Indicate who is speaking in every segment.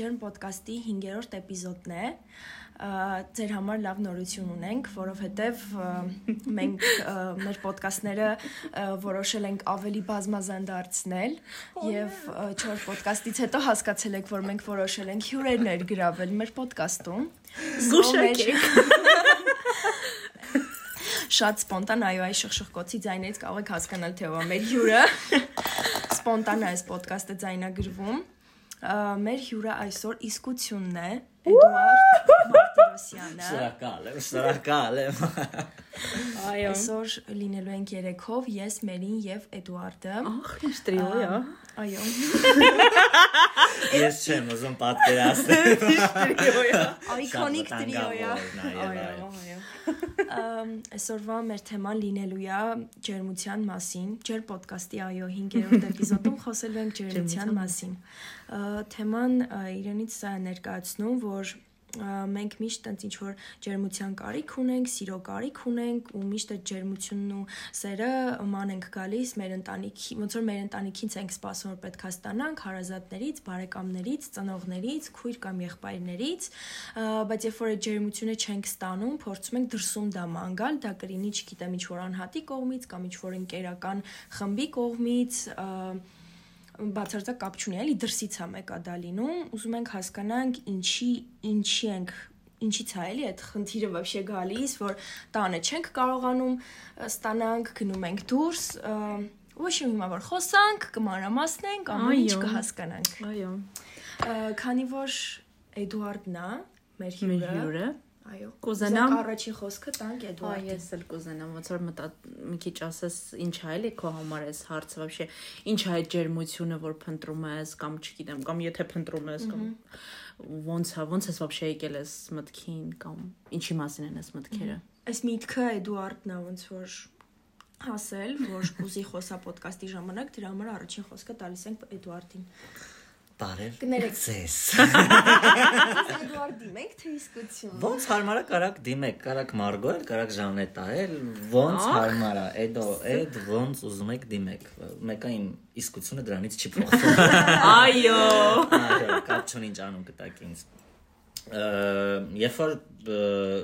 Speaker 1: Ջերմ ոդկասթի 5-րդ էպիզոդն է։ Ձեր համար լավ նորություն ունենք, որովհետև մենք մեր ոդկասթները որոշել ենք ավելի բազմազան դարձնել եւ 4 ոդկասթից հետո հասկացել եք, որ մենք որոշել ենք հյուրեր ներգրավել մեր ոդկասթում։
Speaker 2: Զուշակեք
Speaker 1: շատ սպոնտան այո այ շխշխկոցի ձայներից կարող եք հասկանալ թե ով է մեր հյուրը սպոնտան է այս ոդկասթը ձայնագրվում մեր հյուրը այսօր իսկությունն է Էդուարդ Մարտիրոսյանը։
Speaker 3: Շնորհակալ եմ, շնորհակալ եմ։
Speaker 1: Այո։ Այսօր լինելու ենք երեքով ես, Մերին եւ Էդուարդը։
Speaker 2: Ահ, ինչ տրիո է։
Speaker 1: Այո։
Speaker 3: Ես չեմ ուզում պատկերացնել։
Speaker 1: Այկոնիկ տրիո է։
Speaker 3: Այո,
Speaker 1: այո։ Այսօրվա մեր թեման լինելու է ջերմության մասին։ Ջեր ոդկասթի այո 5-րդ էպիզոդում խոսելու ենք ջերմության մասին։ Թեման իրենից ներկայացնում, որ մենք միշտ տենց ինչ որ ջերմության կարիք ունենք, սիրո կարիք ունենք ու միշտ այդ ջերմությունն ու սերը ման ենք գալիս մեր ընտանիքի, ոնց որ մեր ընտանիքից ենք սպասում որ պետք է ստանանք հարազատներից, բարեկամներից, ծնողներից, քույր կամ եղբայրներից, բայց երբ որ այդ ջերմությունը չենք ստանում, փորձում ենք դրսում դա մանգալ, դա կլինի, չգիտեմ, ինչ որ անհատի կողմից կամ ինչ որ ընկերական խմբի կողմից, բացարձակ կապ չունի, էլի դրսից է մեկա դա լինում, ուզում ենք հասկանանք ինչի ինչի ենք ինչից է էլի այդ խնդիրը вообще գալիս, որ տանը չենք կարողանում ստանանք, գնում ենք դուրս, ոչ հիմա որ խոսանք, կմանրամասնենք, ամեն ինչ կհասկանանք։
Speaker 2: Այո։
Speaker 1: Քանի որ Էդուարդն է, մեր հյուրը։
Speaker 2: Մեր հյուրը
Speaker 1: Այո։
Speaker 2: Կուզենամ
Speaker 1: առաջին խոսքը տանք
Speaker 2: Այ
Speaker 1: Էդուարդին։
Speaker 2: ես էլ կուզենամ ոնց որ մտա մի քիչ ասես ինչ է էլի քո համար էս հարցը вообще ինչ է այդ ջերմությունը որ փնտրում ես կամ չգիտեմ կամ եթե փնտրում ես կամ ոնց է ոնց ես вообще եկել ես մտքին կամ ինչի մասին են այս մտքերը
Speaker 1: Այս միտքը Էդուարդն է ոնց որ հասել, որ կուզի խոսա ոդկասթի ժամանակ, դրա համար առաջին խոսքը տալիս ենք Էդուարդին։
Speaker 3: Բարև։
Speaker 1: Կներեք։
Speaker 3: Ձեզ։
Speaker 1: Էդուարդի մենք թե իսկություն։
Speaker 3: Ոնց հարմարա կարակ դիմեք, կարակ Մարգո էլ, կարակ Ժանետա էլ, ոնց հարմարա, էդո, էդ ոնց ուզում եք դիմեք։ Մեկը իմ իսկությունը դրանից չի փոխվում։
Speaker 2: Այո
Speaker 3: Այո, կապ չունի ինչ անում կտակ ինձ։ Երբ որ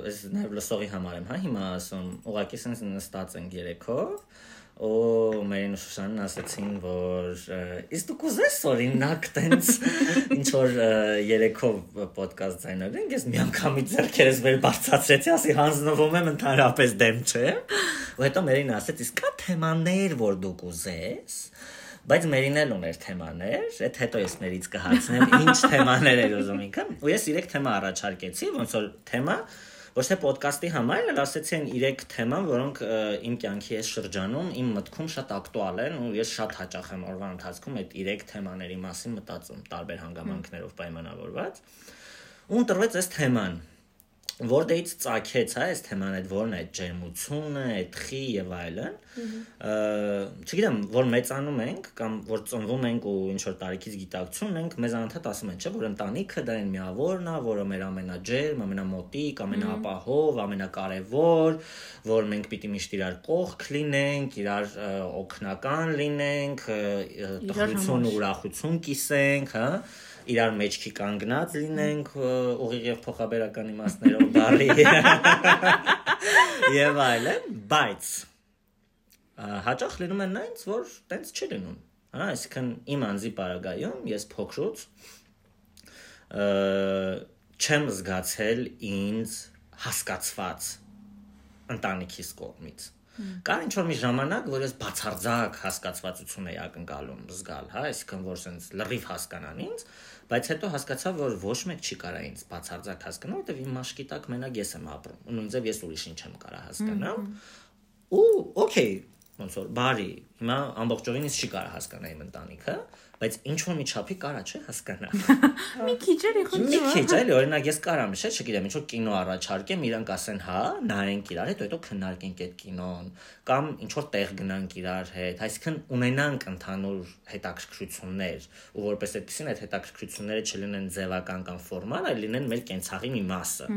Speaker 3: այս նաև լսողի համար եմ, հա, հիմա ասում, ուղղակի sense նստած ենք երեքով, ու մերին ու Շուշանն ասացին, որ իսկ դուք ուզես օրինակ տենց ինչ որ երեքով ոդկաստ ձայնագրենք, ես միանգամից ձեռքերս վեր բարձրացրեցի, ասի հանձնվում եմ ընդհանրապես դեմ չեմ։ Ու հետո մերին ասեց, իսկ կա թեմաներ, որ դուք ուզես բայց մերին էլ ուներ թեմաներ, այդ հետո ես մերից կհարցնեմ ինչ թեմաներ էր ուզում ինքը։ Ու ես 3 թեմա առաջարկեցի, ոնց որ թեմա ոչ թե ոդկասթի համար, այլ ասեցի այն 3 թեմա, որոնք իմ կյանքի այս շրջանում իմ մտքում շատ ակտուալ են ու ես շատ հաճախ եմ օրվա ընթացքում այդ 3 թեմաների մասին մտածում, տարբեր հանգամանքներով պայմանավորված։ Ու ընտրվեց այս թեման որտեղից ծագեց հա այս թեման այդ որն է այդ ջերմությունը, այդ խի եւ այլն։ Չգիտեմ, որ մեծանում ենք կամ որ ծնվում ենք ու ինչ որ տարիքից գիտակցություն ունենք, մեզ անընդհատ ասում են, չէ, որ ընտանիքը դա այն միավորն է, որը մեր ամենաջերմ, ամենամոտիկ, ամենաապահով, ամենակարևոր, որ մենք պիտի միշտ իրար կողք լինենք, իրար օգնական լինենք, տխրություն ու ուրախություն կիսենք, հա իրար մեջքի կանգնած լինենք ուղիղ եւ փոխաբերական իմաստներով բարի եւ այլն բայց հաճախ լինում են այնց որ տենց չի լինում հա այսինքն իմ անձի պարագայում ես փոքրուց չեմ զգացել ինձ հասկացված ընտանիքիս կողմից Կար ինչ որ մի ժամանակ, որ ես բացարձակ հասկացվածություն էի ակնկալում զգալ, հա, այսինքն որ sense լրիվ հասկանան ինձ, բայց հետո հասկացա, որ ոչ մեկ չի կարա ինձ բացարձակ հասկանալ, որտեվ իմ մաշկի տակ մենակ ես եմ ապրում։ ու Նույնիսկ ես ուրիշին չեմ կարա հասկանալ։ Ու օքեյ, ոնց որ բարի, հիմա ամբողջովին ինձ չի կարա հասկանալ իմ ընտանիքը, բայց ինչ որ մի չափի կարա չէ հասկանալ։
Speaker 2: մի քիչ էլի
Speaker 3: Մի
Speaker 2: խնդրում
Speaker 3: քիչ էլի, օրինակ ես կարամ, չէ, չգիտեմ, ինչ որ կինո առաջարկեմ, իրանք ասեն, հա, նայենք իրար հետ, հետո քննարկենք այդ կինոն, կամ ինչ որ տեղ գնանք իրար հետ, այսինքն ունենանք ընդհանուր հետաքրքրություններ, ու որպես այդպեսին այդ հետաքրքրությունները չլինեն ձևական կամ ֆորմալ, այլ լինեն մեր կենցաղի մի մասը։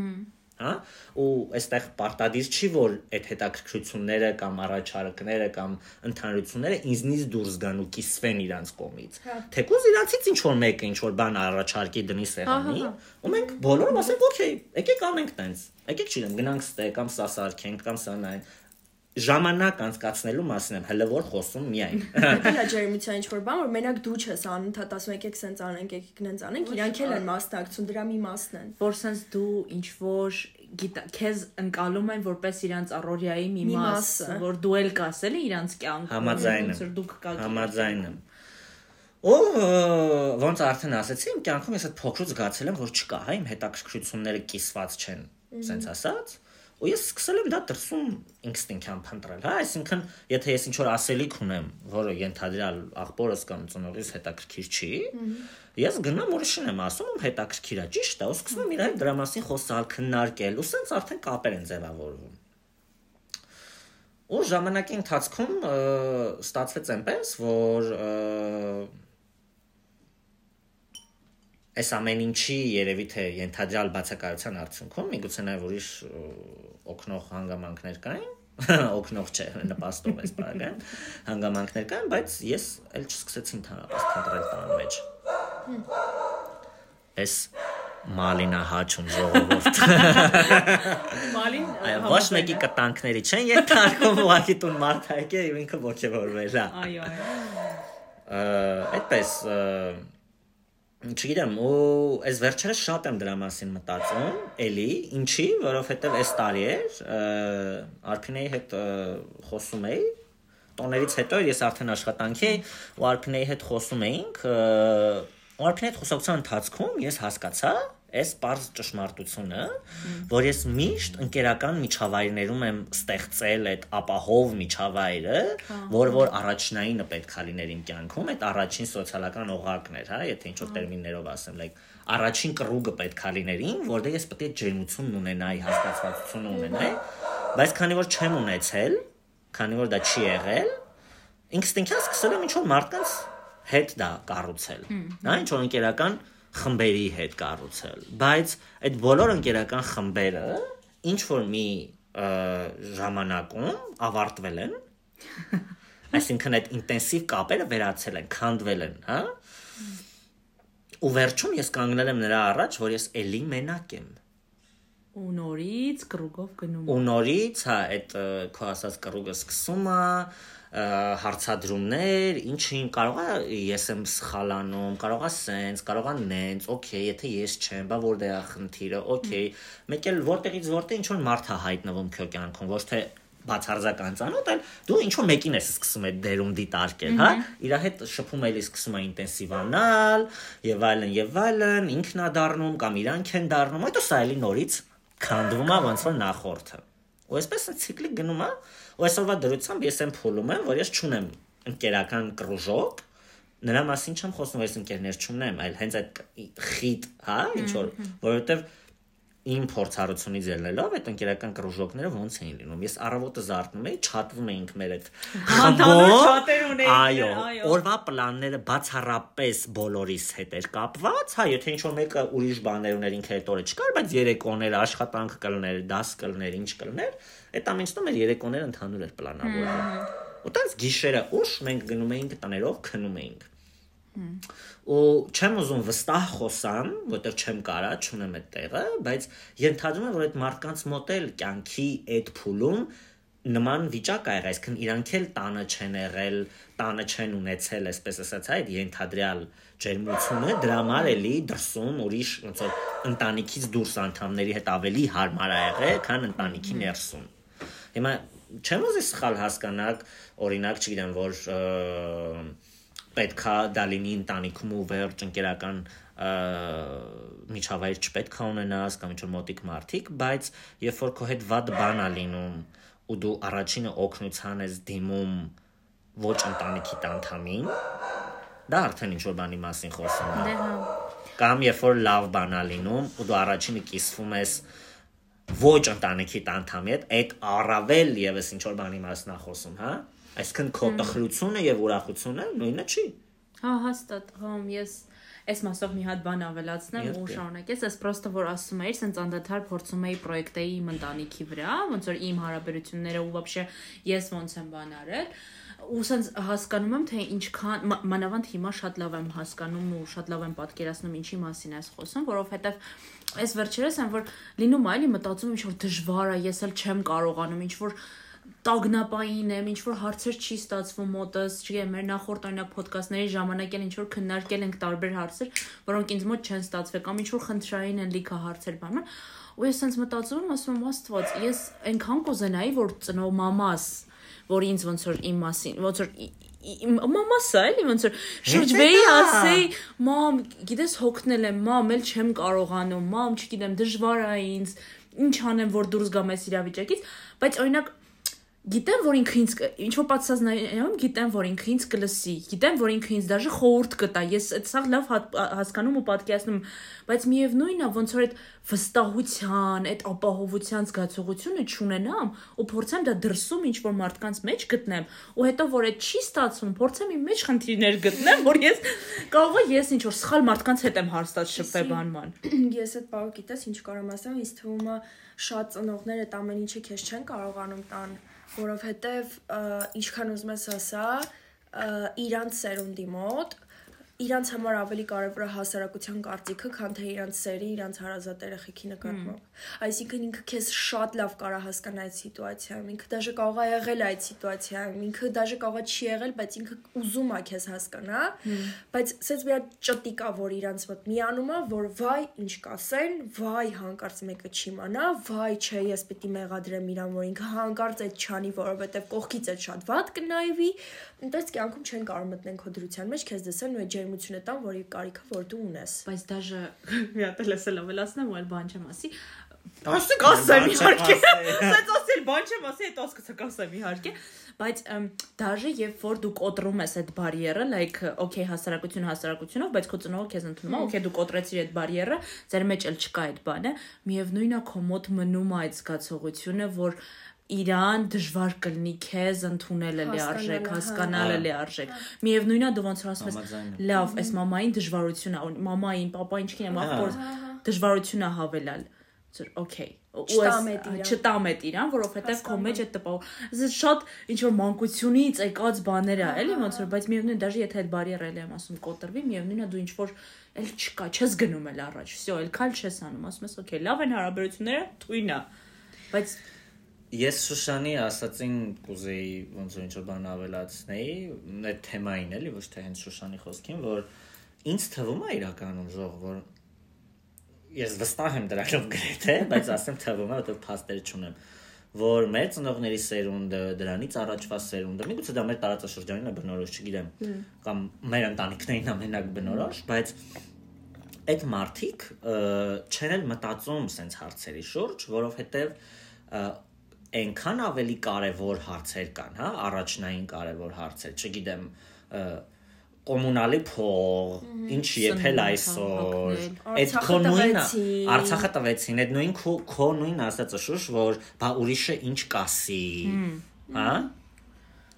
Speaker 3: հա ու այստեղ պարտադիր չի որ այդ հետաքրքրությունները կամ առաջարկները կամ ընդհանրությունները ինձնից դուրս գան ու կիսվեն իրանց կողմից թեկուզ իրանցից ինչ որ մեկը ինչ որ բան առաջարկի դնի սեղանի ու մենք բոլորը ասենք օքեյ եկեք անենք տենց եկեք չինեմ գնանք ստե կամ սա սարքենք կամ սա նայենք ժամանակ անցկացնելու մասին եմ հələ որ խոսում միայն։
Speaker 1: Դա ջերմության ինչ որ բան, որ մենակ դու չես անընդհատ ասում եկեք սենց անենք, եկեք նենց անենք, իրանք էլ են մասնակցում, դրա մի մասն են։
Speaker 2: Որ սենց դու ինչ որ գիտա քեզ ընկալում են որպես իրանց առօրյայի մի մաս, որ դու էլ կաս էլի իրանց կյանքում։
Speaker 3: Համաձայն եմ։
Speaker 2: Դուք կա։
Speaker 3: Համաձայն եմ։ Ու ոնց արդեն ասացի, իմ կյանքում ես այդ փոքրուց զգացել եմ, որ չկա, հա, իմ հետաքրքրությունները կիսված չեն, սենց ասած ու ես սկսել եմ դա դրսում ինստինկտյան փնտրել, հա, այսինքն եթե ես ինչ որ ասելիք ունեմ, որը ենթադրյալ աղբորս կամ ծնողից հետաքրքիր չի, ես գնում ուրիշին եմ ասում, ում հետաքրքիր է, ճիշտ է, ու սկսում եմ իր հետ դրա մասին խոսալ, քննարկել, ու սենց արդեն կապեր են ձևավորվում։ Ու ժամանակի ընթացքում ստացվեց այնպես, որ այս ամեն ինչի երևի թե ենթադրյալ բացակայության արդյունքում միգուցե նաև ուրիշ օկնող հանգամանքներ կային օկնող չէ նպաստող էս բանը հանգամանքներ կային բայց ես էլ չսկսեցի ընդհանրապես փնտրել տան մեջ էս Մալինա հաչում ժողովուրդ։
Speaker 2: Մալին
Speaker 3: ոչ մեկի կտանքների չեն ենթարկում ուղակի տուն մարդայք է ինքը ողջևորվել է։
Speaker 2: Այո, այո։
Speaker 3: Այդպես Չգիտեմ, ու այս վերջերս շատ եմ դրա մասին մտածում, էլի, ինչի, որովհետև այս տարի էր, Արփինեի հետ խոսում էի, տոներից հետո ես արդեն աշխատանքի ու Արփինեի հետ խոսում էինք, ու Արփինեի հետ խոսակցության ընթացքում ես հասկացա, այս པարզ ճշմարտությունը, որ ես միշտ ընկերական միջավայրներում եմ ստեղծել այդ ապահով միջավայրը, որ որ առաջնայինը պետք է լիներ իմ կյանքում, այդ առաջին սոցիալական օղակն էր, հա, եթե ինչ որ տերմիններով ասեմ, like առաջին կռուգը պետք է լիներ ին, որտեղ ես պետք է ջերմություն ունենայի, հասկացվածություն ունենայի, բայց քանի որ չեմ ունեցել, քանի որ դա չի եղել, ինստինկտիվ սկսել եմ ինչ որ մարդկանց հետ դա կառուցել։ Հա, ինչ որ ընկերական խմբերի հետ կառուցել, բայց այդ բոլոր ընկերական խմբերը ինչ որ մի ժամանակում ավարտվել են։ Այսինքն այդ ինտենսիվ կապերը վերացել են, քանդվել են, հա? Ու վերջում ես կանգնել եմ նրա առաջ, որ ես էլի մենակ եմ
Speaker 2: ու նորից կրուգով գնում։
Speaker 3: Ու նորից, հա, այդ քո ասած կրուգը սկսում է, հարցադրումներ, ինչին կարող է ես եմ սխալանում, կարող է սենց, կարող է նենց, օքեյ, եթե ես չեմ, բա որտեղ է խնդիրը, օքեյ։ Մեկ էլ որտեղից որտեղ ինչ որ մարդ է հայտնվում քո կյանքում, ոչ թե բացարձական ծանոթ, այլ դու ինչ որ մեկին ես սկսում այդ դերում դիտարկել, հա? Իր հետ շփում էլի սկսում է ինտենսիվանալ, եւ այլն եւ այլն, ինքն է դառնում կամ իրանք են դառնում, այդո սա էլի նորից քանդվում է ոնց որ նախորդը։ Ու այսպես է ցիկլիկ գնում է, ու այսօրվա դրությամբ ես եմ փոլում եմ, որ ես չունեմ ընկերական կրուժոկ, նրա մասին չեմ խոսում, ես ընկերներ չունեմ, այլ հենց այդ խիտ, հա, ինչ որ, որովհետև իմ փորձառությունից ելնելով այդ ընկերական կրուժոկները ոնց էին լինում։ Ես առավոտը զարթնում էի, չաթվում էինք մեր այդ
Speaker 2: խմբով։
Speaker 3: Այո, օրվա պլանները բացառապես բոլորիս հետ էր կապված, հա, եթե ինչ որ մեկը ուրիշ բաներ ուներ ինքը այդ օրը չկար, բայց երեկոներ, աշխատանք կլներ, դաս կլներ, ինչ կլներ, այդ ամենը մեր երեկոները ընդհանուր էր պլանավորվում։ Ու տենց գիշերը ուշ մենք գնում էինք տներով քնում էինք ու չեմ ուզում վստահ խոսամ, որտեղ չեմ կարա, չունեմ այդ տեղը, բայց ենթադրում եմ, որ այդ մարդկանց մոտ էլ կյանքի այդ փուլում նման վիճակ ա եղել, այսինքն իրանք էլ տանը չեն եղել, տանը չեն ունեցել, այսպես ասած, այդ ենթադրյալ ջերմությունը, դրա համար էլի դրսում ուրիշ ոնց որ ընտանիքից դուրս անդամների հետ ավելի հարմար ա եղել, քան ընտանիքի ներսում։ Հիմա չեմ ուզի սխալ հասկանալ, օրինակ, չգիտեմ, որ պետքա դա լինի ընտանիքում ու վերջ ընկերական միջավայր չպետք է ունենաս կամ ինչ-որ մոտիկ մարդիկ, բայց երբ որ քո հետ վատ բան ա լինում ու դու առաջինը օգնության ես դիմում ոչ ընտանիքի անդամին, դա արդեն ինչ-որ բանի մասին խոսում է։
Speaker 2: Դե հա։
Speaker 3: Կամ երբ որ լավ բան ա լինում ու դու առաջինը կիսվում ես ոչ ընտանիքի անդամի հետ, այդ առավել եւս ինչ որ բանի մասն է խոսում, հա? Այսինքն քո տխրությունը եւ ուրախությունը նույնը չի։
Speaker 2: Հա, հաստատ, համ ես այս մասով մի հատ բան ավելացնեմ ու շարունակես, ես պրոստը որ ասում էի, սենց անդադար փորձում էի պրոյեկտեի իմ ընտանիքի վրա, ոնց որ իմ հարաբերությունները ու բաբշե ես ոնց եմ բան արել, ու սենց հասկանում եմ թե ինչքան մանավանդ հիմա շատ լավ եմ հասկանում ու շատ լավ եմ պատկերացնում ինչի մասին ես խոսում, որովհետև այս վերջերս եմ որ լինում է, էլի մտածում ինչ որ դժվար է, ես էլ չեմ կարողանում, ինչ որ տագնապային եմ, ինչ որ հարցեր չի ստացվում մոտս, չգիտեմ, մեր նախորդ օրինակ ոդկասթների ժամանակ էլ ինչ որ քննարկել ենք տարբեր հարցեր, որոնք ինձ մոտ չեն ստացվել կամ ինչ որ խնդրային են լիքը հարցեր բանան։ Ու ես sense մտածում եմ, ասում եմ, աստված, ես այնքան կուզենայի, որ ծնող մամաս, որ ինձ ոնց որ իմ մասին, ոնց որ մամասը էլի ոնց որ շրջվեի ասեի մամ գիտես հոգնել եմ մամ էլ չեմ կարողանում մամ չգիտեմ դժվար է ինձ ինչ անեմ որ դուրս գամ այս իրավիճակից բայց օրինակ գիտեմ որ ինքը ինձ ինչ որ պատասխանում գիտեմ որ ինքը ինձ կլսի գիտեմ որ ինքը ինձ դաժե խորհուրդ կտա ես այդ սա լավ հասկանում ու պատկերացնում բայց միևնույնն է ոնց որ այդ վստահության այդ ապահովության զգացողությունը չունենամ ու փորձեմ դա դրսում ինչ որ մարդկանց մեջ գտնեմ ու հետո որ այդ չի ստացվում փորձեմ իմ մեջ խնդիրներ գտնեմ որ ես կարող է ես ինչ որ սխալ մարդկանց հետ եմ հարստած շփվել բանման
Speaker 1: Ես այդ բառը գիտես ինչ կարող եմ ասեմ, ինձ թվում է շատ ծնողներ այդ ամեն ինչը քեզ չեն կարողանում տան, որովհետև ինչքան ուզում ես ասա, իրանց սերունդի մոտ իրանց համար ավելի կարևոր է հասարակության կարծիքը, քան թե իրանց սերի, իրանց հարազատ երեխեքի նկատմամբ։ Այսինքն ինքը քեզ շատ լավ կարա հասկանա այդ սիտուացիայում, ինքը դաժե կարող է եղել այդ սիտուացիայում, ինքը դաժե կարող է չի եղել, բայց ինքը ուզում է քեզ հասկանա, բայց սենց մի հատ ճտիկ է, որ իրանց մոտ միանում է, որ վայ, ինչ կասեն, վայ, հանկարծ մեկը չիմանա, վայ, չէ, ես պիտի մեղադրեմ իրան, որ ինքը հանկարծ այդ չանի, որովհետև կողքից այդ շատ վատ կնայվի, այնտես կյանքում չեն կարող մտնեն քո դրության մեջ, քեզ դեսեն ու այդ ջերմությունը տան, որի կարիքը որ դու ունես։
Speaker 2: բայց դաժե մի հատ էլ ասել ավելացնեմ ու այլ բան չեմ ասի
Speaker 3: Ասի
Speaker 2: կասեմ, իհարկե։ Սենց ասել բան չեմ ասի, այդ ասկացա կասեմ իհարկե, բայց դաժե երբ որ դու կոտրում ես այդ բարիերը, like okay հասարակություն հասարակությունով, բայց քո ծնողը քեզ ընդունում է, okay դու կոտրեցիր այդ բարիերը, ձեր մեջ էլ չկա այդ բանը, միևնույնն է քո մոտ մնում է այդ զգացողությունը, որ իրան դժվար կլինի քեզ ընդունելը լիարժեք,
Speaker 1: Հասկանալը, հա։
Speaker 2: հասկանալը լիարժեք։ Միևնույնն է դու ոնց որ ասում ես,
Speaker 3: Համաձայն եմ։
Speaker 2: լավ, այս մամային դժվարություն է, ու մամային, papayin չգիտեմ,
Speaker 3: Հա։
Speaker 2: ախոր դժվարություն է հավելալ։ Ձեր okay։ Ու
Speaker 1: Չտամ
Speaker 2: այս-
Speaker 1: էդ իրան։
Speaker 2: չտամ այդ իրան, որովհետև քո մեջ այդ տպավ։ Այս շատ ինչ որ մանկությունից եկած բաներ է, էլի ոնց որ, բայց միևնույն դաժե եթե այդ բարիերը էլի եմ ասում կոտրվի, միևնույնն է դու ինչ որ էլ չկա, չես գնում էլ առաջ։ Всё, էլ քալ չես անում, ասում ես, okay, լավ են հարաբերությունները, թույն է։ Բայց
Speaker 3: Ես Շուշանի ասացին կուզեի ոնց որ ինչ-որ բան ավելացնեի այդ թեմային էլի ոչ թե հենց Շուշանի խոսքին որ ինձ թվում է իրականում ժող որ ես վստահ եմ դրանով գրեթե բայց ասեմ թվում է որովհետև փաստեր չունեմ որ մեր ծնողների սերունդը դրանից առաջվա սերունդը միգուցե դա մեր տարածաշրջանին է բնորոշ չգիտեմ կամ մեր ընտանիքներին ամենակ բնորոշ բայց այդ մարդիկ չեն էլ մտածում սենց հարցերի շուրջ, որովհետև այնքան ավելի կարևոր հարցեր կան, հա, առաջնային կարևոր հարցեր, չգիտեմ, կոմունալի փող, ինչ եփել այսօր, այդ քո նույնը
Speaker 1: Արցախը տվեցին։
Speaker 3: այդ նույն քո քո նույն ասածը շուշ, որ բա ուրիշը ինչ կասի, հա?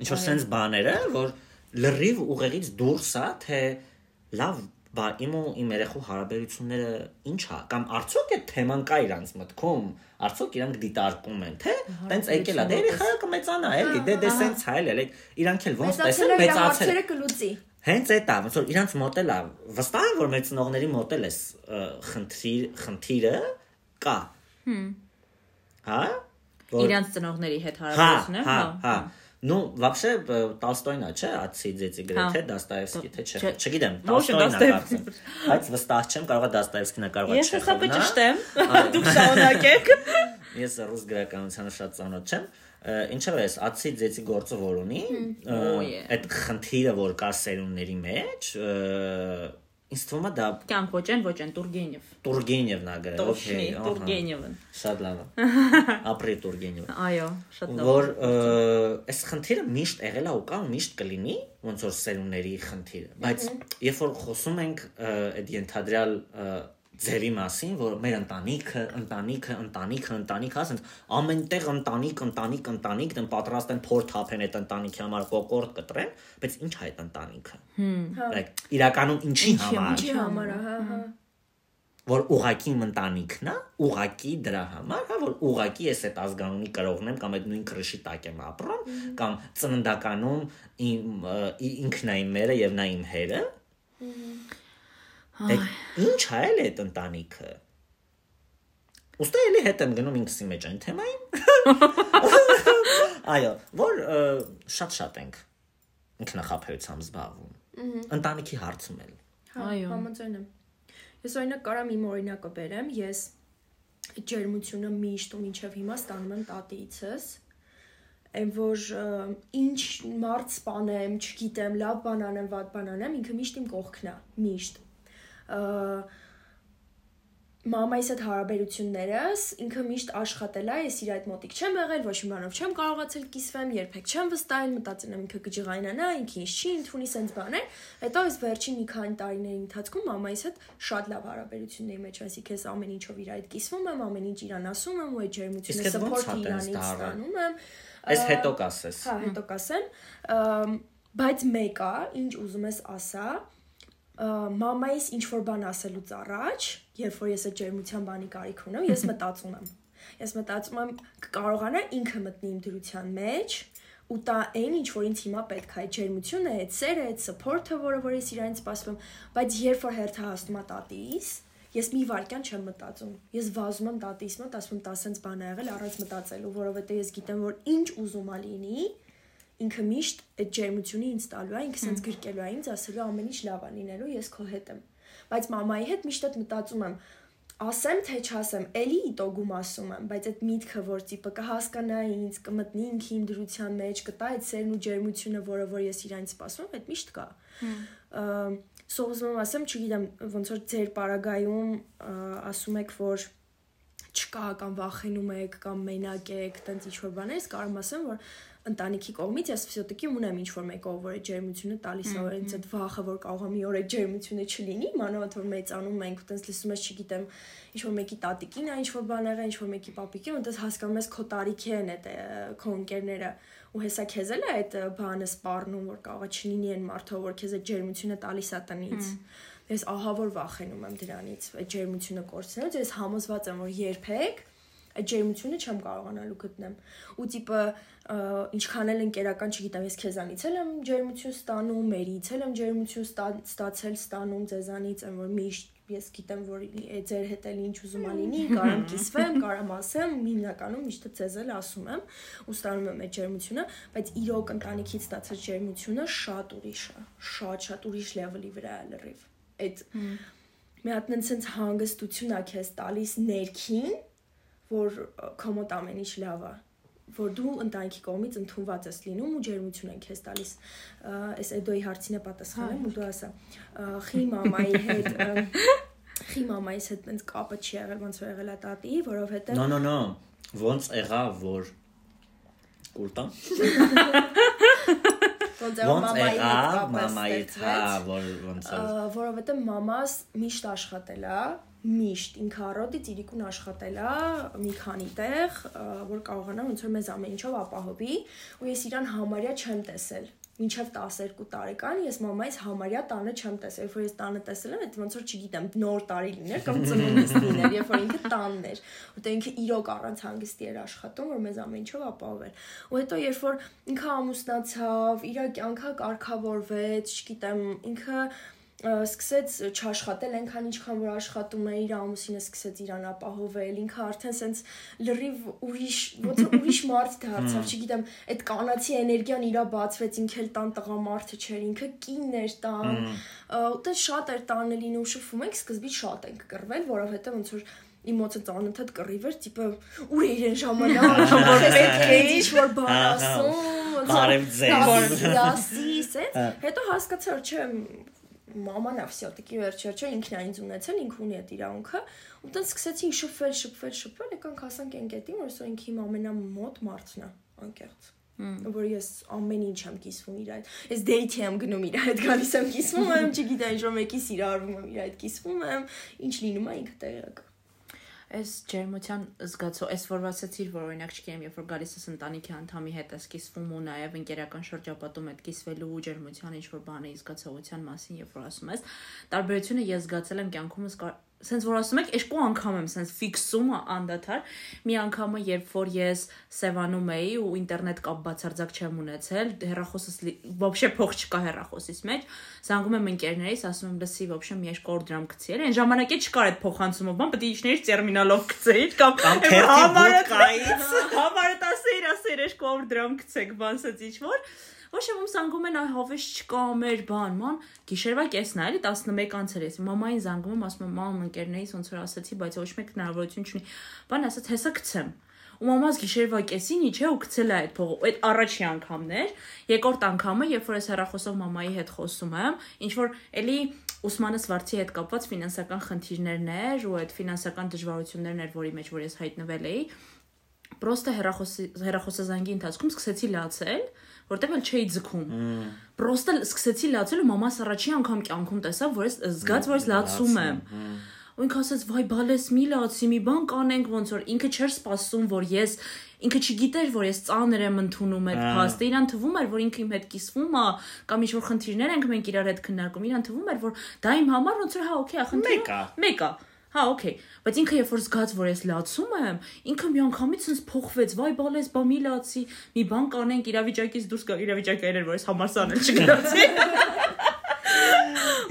Speaker 3: Ինչ որ sense բաները, որ լրիվ ուղեղից դուրս է, թե լավ, բա իմ ու իմ երեխու հարաբերությունները ինչ է, կամ արդյոք այդ թեման կա իրանց մտքում, արդյոք իրանք դիտարկում են, թե տենց եկել է, դե երեխայը կմեծանա, էլի, դե դե հայել է, like իրանք էլ ոնց տեսել
Speaker 1: Մեծացել
Speaker 3: Հենց այդ է, ոնց որ իրանց մոտել է, վստահ եմ որ մեր ծնողների մոտել էս խնդիր խնդիրը կա։ Հմ։ Հա?
Speaker 2: Իրանց ծնողների հետ
Speaker 3: Հա,
Speaker 2: հարաբերությունը,
Speaker 3: հա, հա։ Ну, вообще Տոլստոյնա, չէ, Ացիզեցի գրեթե Դաստայևսկի, թե չէ։ Չգիտեմ,
Speaker 2: Տոլստոյնա
Speaker 3: կարծեմ։ Բայց վստահ չեմ, կարող է Դաստայևսկին է կարող է
Speaker 2: չէ։ Ես
Speaker 3: հստակ
Speaker 2: ճշտեմ, դուք շնորհակեք։
Speaker 3: Ես ռուս գրականությանը շատ ծանոթ չեմ։ Ինչևէ, այս Ացիզեցի գործը որ ունի, այդ խնդիրը որ կա սերունդների մեջ, Ինձ թվում է դա
Speaker 2: Կյանք ոչ են, ոչ են Տուրգենև։
Speaker 3: Տուրգենևն է գրել, օքեյ, ահա։
Speaker 2: Տուրգենևն։
Speaker 3: Շատ լավ է։ Ապրի Տուրգենևը։
Speaker 2: Այո, շատ լավ։
Speaker 3: Որ այս խնդիրը միշտ եղել է ու կա ու միշտ կլինի, ոնց որ սերունդների խնդիրը, բայց երբ որ խոսում ենք այդ ընդհանրալ ձերի մասին, որ մեր ընտանիքը, ընտանիքը, ընտանիքը, ընտանիքը, ասենց ամենտեղ ընտանիք, ընտանիք, ընտանիք, դեն պատրաստ են փոր թափեն այդ ընտանիքի համար կոկորտ կտրեն, բայց ի՞նչ է այդ ընտանիքը։ Like իրականում ինչի համար։
Speaker 1: Ինչի համար, հա, հա։
Speaker 3: որ ուղակի ընտանիքն է, ուղակի դրա համար, հա, որ ուղակի ես այդ ազգանունի կրողն եմ կամ այդ նույն քրշի տակ եմ ապրում, կամ ծննդականում ինքն է իմ մերը եւ նա իմ հերը։ Դե ինչ է էլ այդ ընտանիքը։ Ոստե էլի հետ եմ գնում ինքսի մեջ այն թեմային։ Այո, որ շատ-շատ ենք ինքնախապեյությամբ զբաղվում։ Ընտանիքի հարցում էլ։
Speaker 1: Հա,
Speaker 2: Այո։
Speaker 1: համաձայն եմ։ Ես օրինակ կարամ իմ օրինակը բերեմ, ես ջերմությունը միշտ ու մինչև հիմա ստանում եմ տատիցս։ Այն որ ինչ մարդ սպանեմ, չգիտեմ, լավ բան անեմ, վատ բան անեմ, ինքը միշտ իմ կողքն է, միշտ։ Ա, Մամայիս հետ հարաբերություններս ինքը միշտ աշխատել է, ես իր այդ մոտիկ չեմ եղել, ոչ մի բանով չեմ կարողացել կիսվեմ, երբեք չեմ վստահել, մտածել եմ ինքը կջղայնանա, ինքը ինձ չի ընդունի սենց բաներ։ Հետո այս վերջին մի քանի տարիների ընթացքում մամայիս հետ շատ լավ հարաբերությունների մեջ, այսինքն ես ամեն ինչով իր այդ կիսվում եմ, ամեն ինչ իրան ասում եմ ու այդ ջերմությունը
Speaker 3: տենց
Speaker 1: իրանից ստանում եմ։
Speaker 3: Այս հետո կասես։
Speaker 1: Հա, հետո կասեմ, բայց մեկ է, ինչ ուզում ես ասա, ը, մամայիս ինչ որ բան ասելուց առաջ, երբ որ ես այդ ջերմության բանի կարիք ունեմ, ես մտածում եմ։ Ես մտածում եմ կարողանա ինքը մտնի իմ դրության մեջ ու տա այն ինչ որ ինձ հիմա պետք է այդ ջերմությունը, այդ սերը, այդ support-ը, որը որ ես իրանից սպասում բայց երբ որ հերթը հասնում է տատիս, ես մի վարքյան չեմ մտածում։ Ես վազում եմ տատիս մոտ, ասում եմ, տա սենց բան ա եղել առանց մտածելու, որովհետեւ ես գիտեմ, որ ինչ ուզում ա լինի, ինքը միշտ այդ ջերմությունը ինձ տալու է, ինքը սենց գրկելու է ինձ, ասելու ամեն ինչ լավ է լինելու, ես քո հետ եմ։ Բայց մամայի հետ միշտ այդ մտածում եմ, ասեմ թե չասեմ, էլի իտոգում ասում եմ, բայց այդ միտքը, որ տիպը կհասկանա ինձ, կմտնի ինքի իմ դրության մեջ, կտա այդ սերն ու ջերմությունը, որը որ ես իրանից սպասում եմ, այդ միշտ կա։ Սա ուզում եմ ասեմ, չգիտեմ, ոնց որ ձեր պարագայում ասում եք, որ չկա կամ վախենում եք կամ մենակ եք, տենց ինչ որ բաներ, եմ ասեմ, որ ընտանիքի կողմից ես ֆիզիոտիկի ունեմ ինչ որ մեկով, որ այդ ջերմությունը տալիս է, ինձ այդ վախը, որ կարող է մի օր այդ ջերմությունը չլինի, մանավանդ որ մեծանում ենք ու տենց լսում ես, չգիտեմ, ինչ որ մեկի տատիկին է, ինչ որ բան եղել, ինչ որ մեկի պապիկին, ու տես հասկանում ես քո տարիքի են այդ քո ընկերները ու հեսա քեզ էլ է այդ բանը սպառնում, որ կարող է չլինի այն մարդը, որ քեզ այդ ջերմությունը տալիս է տնից։ Ես ահա որ վախենում եմ դրանից, այդ ջերմությունը կորցնելուց, ես համոզված եմ, որ երբեք այդ ջերմությունը չեմ կարողանալու գտնեմ։ Ու տիպը ինչքան էլ ընկերական, չգիտեմ, ես քեզանից էլ եմ ջերմություն ստանում, մերից էլ եմ ջերմություն ստա- ստացել, ստանում ձեզանից, եմ որ միշտ ես գիտեմ, որ է ձեր հետ էլ ինչ ուզում ա լինի, կարամ կիսվեմ, կարամ ասեմ, հիմնականում միշտ ձեզ էլ ասում եմ ու ստանում եմ այդ ջերմությունը, բայց իրոք ընտանիքից ստացած ջերմությունը շատ ուրիշ է, շատ-շատ ուրիշ լեվելի վրա է լրիվ։ Այդ մի հատ նենց հանգստություն է քեզ տալիս ներքին, որ քո մոտ ամեն ինչ լավ է որ դու ընտանիքի կողմից ընդունված ես լինում ու ջերմություն են քեզ տալիս։ Այս Էդոյի հարցին է պատասխանում ու դու ասա։ Խի մամայի հետ խի մամայիս հետ այնց կապը չի եղել, ոնց որ եղել է տատի, որովհետև
Speaker 3: No, no, no։ Ոնց եղա, որ կուրտա։
Speaker 1: ոնց եղավ մամայի հետ
Speaker 3: հա, որ ոնց
Speaker 1: որովհետև մամաս միշտ աշխատել է, միշտ ինքը առօրից իրիկուն աշխատել է մի քանի տեղ, որ կարողանա ոնց որ մեզ ամեն ինչով ապահովի, ու ես իրան համարյա չեմ տեսել մինչև 12 տարեկան ես մամայից համարյա տանը չեմ տեսել, երբ որ ես տանը տեսել եմ, այդ ոնց որ չգիտեմ, նոր տարի լիներ կամ ծնունդիս լիներ, երբ որ ինքը տանն էր, որտեղ ինքը իրոք առանց հանգստի էր աշխատում, որ մեզ ամեն ինչով ապահովել։ Ու հետո երբ որ ինքը ամուսնացավ, իր կյանքը կարգավորվեց, չգիտեմ, ինքը սկսեց չաշխատել այնքան ինչքան որ աշխատում է իր ամուսինը սկսեց իրան ապահովել ինքը արդեն սենց լրիվ ուրիշ որ ուրիշ մարդ դարձավ չգիտեմ այդ կանացի էներգիան իրա բացվեց ինքը էլ տան տղամարդը չէր ինքը կինն էր տան ուտե շատ էր տանը լինում շփվում ենք սկզբից շատ ենք կռվել որովհետեւ ոնց որ իմ մոտ անընդհատ կռիվ էր տիպը ուր է իրեն ժամանակ որ պետք է ինչ որ բան ասում
Speaker 3: Բարև ձեզ։
Speaker 1: դասի սենց հետո հասկացա որ չէ մաման ավսյո տիկի վերջերջո ինքն այնձ ունեցել ինքը ունի այդ իրավունքը ու տենց սկսեցի շփվել շփվել շփվել եկանք հասանք ընկետին որ սա ինքը իմ ամենամոտ մարդն է անկեղծ որ ես ամեն ինչ եմ կիսվում իր այդ ես դեյթի եմ գնում իր այդ գալիս եմ կիսվում եմ չգիտեմ ինչ որ մեկի սիրարվում եմ իր այդ կիսվում եմ ինչ լինում է ինքը տեղակ
Speaker 2: Այս ջերմության զգացո, այս որ ասացիր, որ օրինակ չգիտեմ, երբ որ գալիս ես ընտանիքի անդամի հետ ես կիսվում ու նաև ընկերական շրջապատում հետ կիսվելու ջերմության ինչ որ բանի զգացողության մասին, երբ որ ասում ես, տարբերությունը ես զգացել եմ կյանքումս սենց որ ասում եք, երկու անգամ եմ սենց ֆիքսում անդադար։ Մի անգամը երբ որ ես Սևանում էի ու ինտերնետ կապ բացարձակ չեմ ունեցել, հեռախոսս вообще փող չկա հեռախոսից մեջ, զանգում եմ ընկերներից, ասում եմ, լսի, вообще մի երկու օր դրամ գցել։ Այն ժամանակ է չկար այդ փոխանցումը, բան պետք է իջնեիր տերմինալով գցեիր կամ
Speaker 3: համարը կայից։
Speaker 2: Համարը 10-իր, ասեր երկու օր դրամ գցեք, բան սած ինչ որ ոչ եմ զանգում են հավես չկա մեր բան, ման գիշերվա կեսն է, էլի 11 անցել ես։ Մամային զանգում եմ, ասում եմ, մամ ընկերներից ոնց որ ասացի, բայց ոչ մեկ հնարավորություն չունի։ Բան ասած, հեսա գցեմ ու մամաս գիշերվա կեսին իջե ու գցել է այդ փողը այդ առաջի անգամն էր երկրորդ անգամը երբ որ ես հեռախոսով մամայի հետ խոսում եմ ինչ որ էլի Ոսմանը Սվարցի հետ կապված ֆինանսական խնդիրներն էր ու այդ ֆինանսական դժվարություններն էր, որի մեջ որ ես հայտնվել էի, պրոստը հեռախոսի հեռախոսազանգի ընթացքում սկսեցի լացել, որտեղ էլ չէի ձգում։ Պրոստը սկսեցի լացել ու մամաս առաջի անգամ կյանքում տեսավ, որ ես զգաց, որ ես լացում եմ։ Ու ինքը ասաց, «Վայ, բալես մի լացի, մի բան կանենք ոնց որ ինքը չէր սպասում, որ ես ինքը չգիտեր, որ ես ծանր եմ ընդունում այդ փաստը։ Իրան թվում էր, որ ինքը իմ հետ կիսվում է, կամ ինչ որ խնդիրներ ենք մենք իրար հետ քննարկում։ Իրան թվում էր, որ դա իմ համար ոնց որ հա, օքեյ, խնդիրը
Speaker 3: Մեկ է։
Speaker 2: Մեկ է։ Հա, օքեյ, բայց ինքը երբ որ զգաց, որ ես լացում եմ, ինքը մի անգամից ինձ փոխվեց, վայ բալես, բա մի լացի, մի բան կանենք, իրավիճակից դուրս գա, իրավիճակը էր, որ ես համարսանել չգնացի։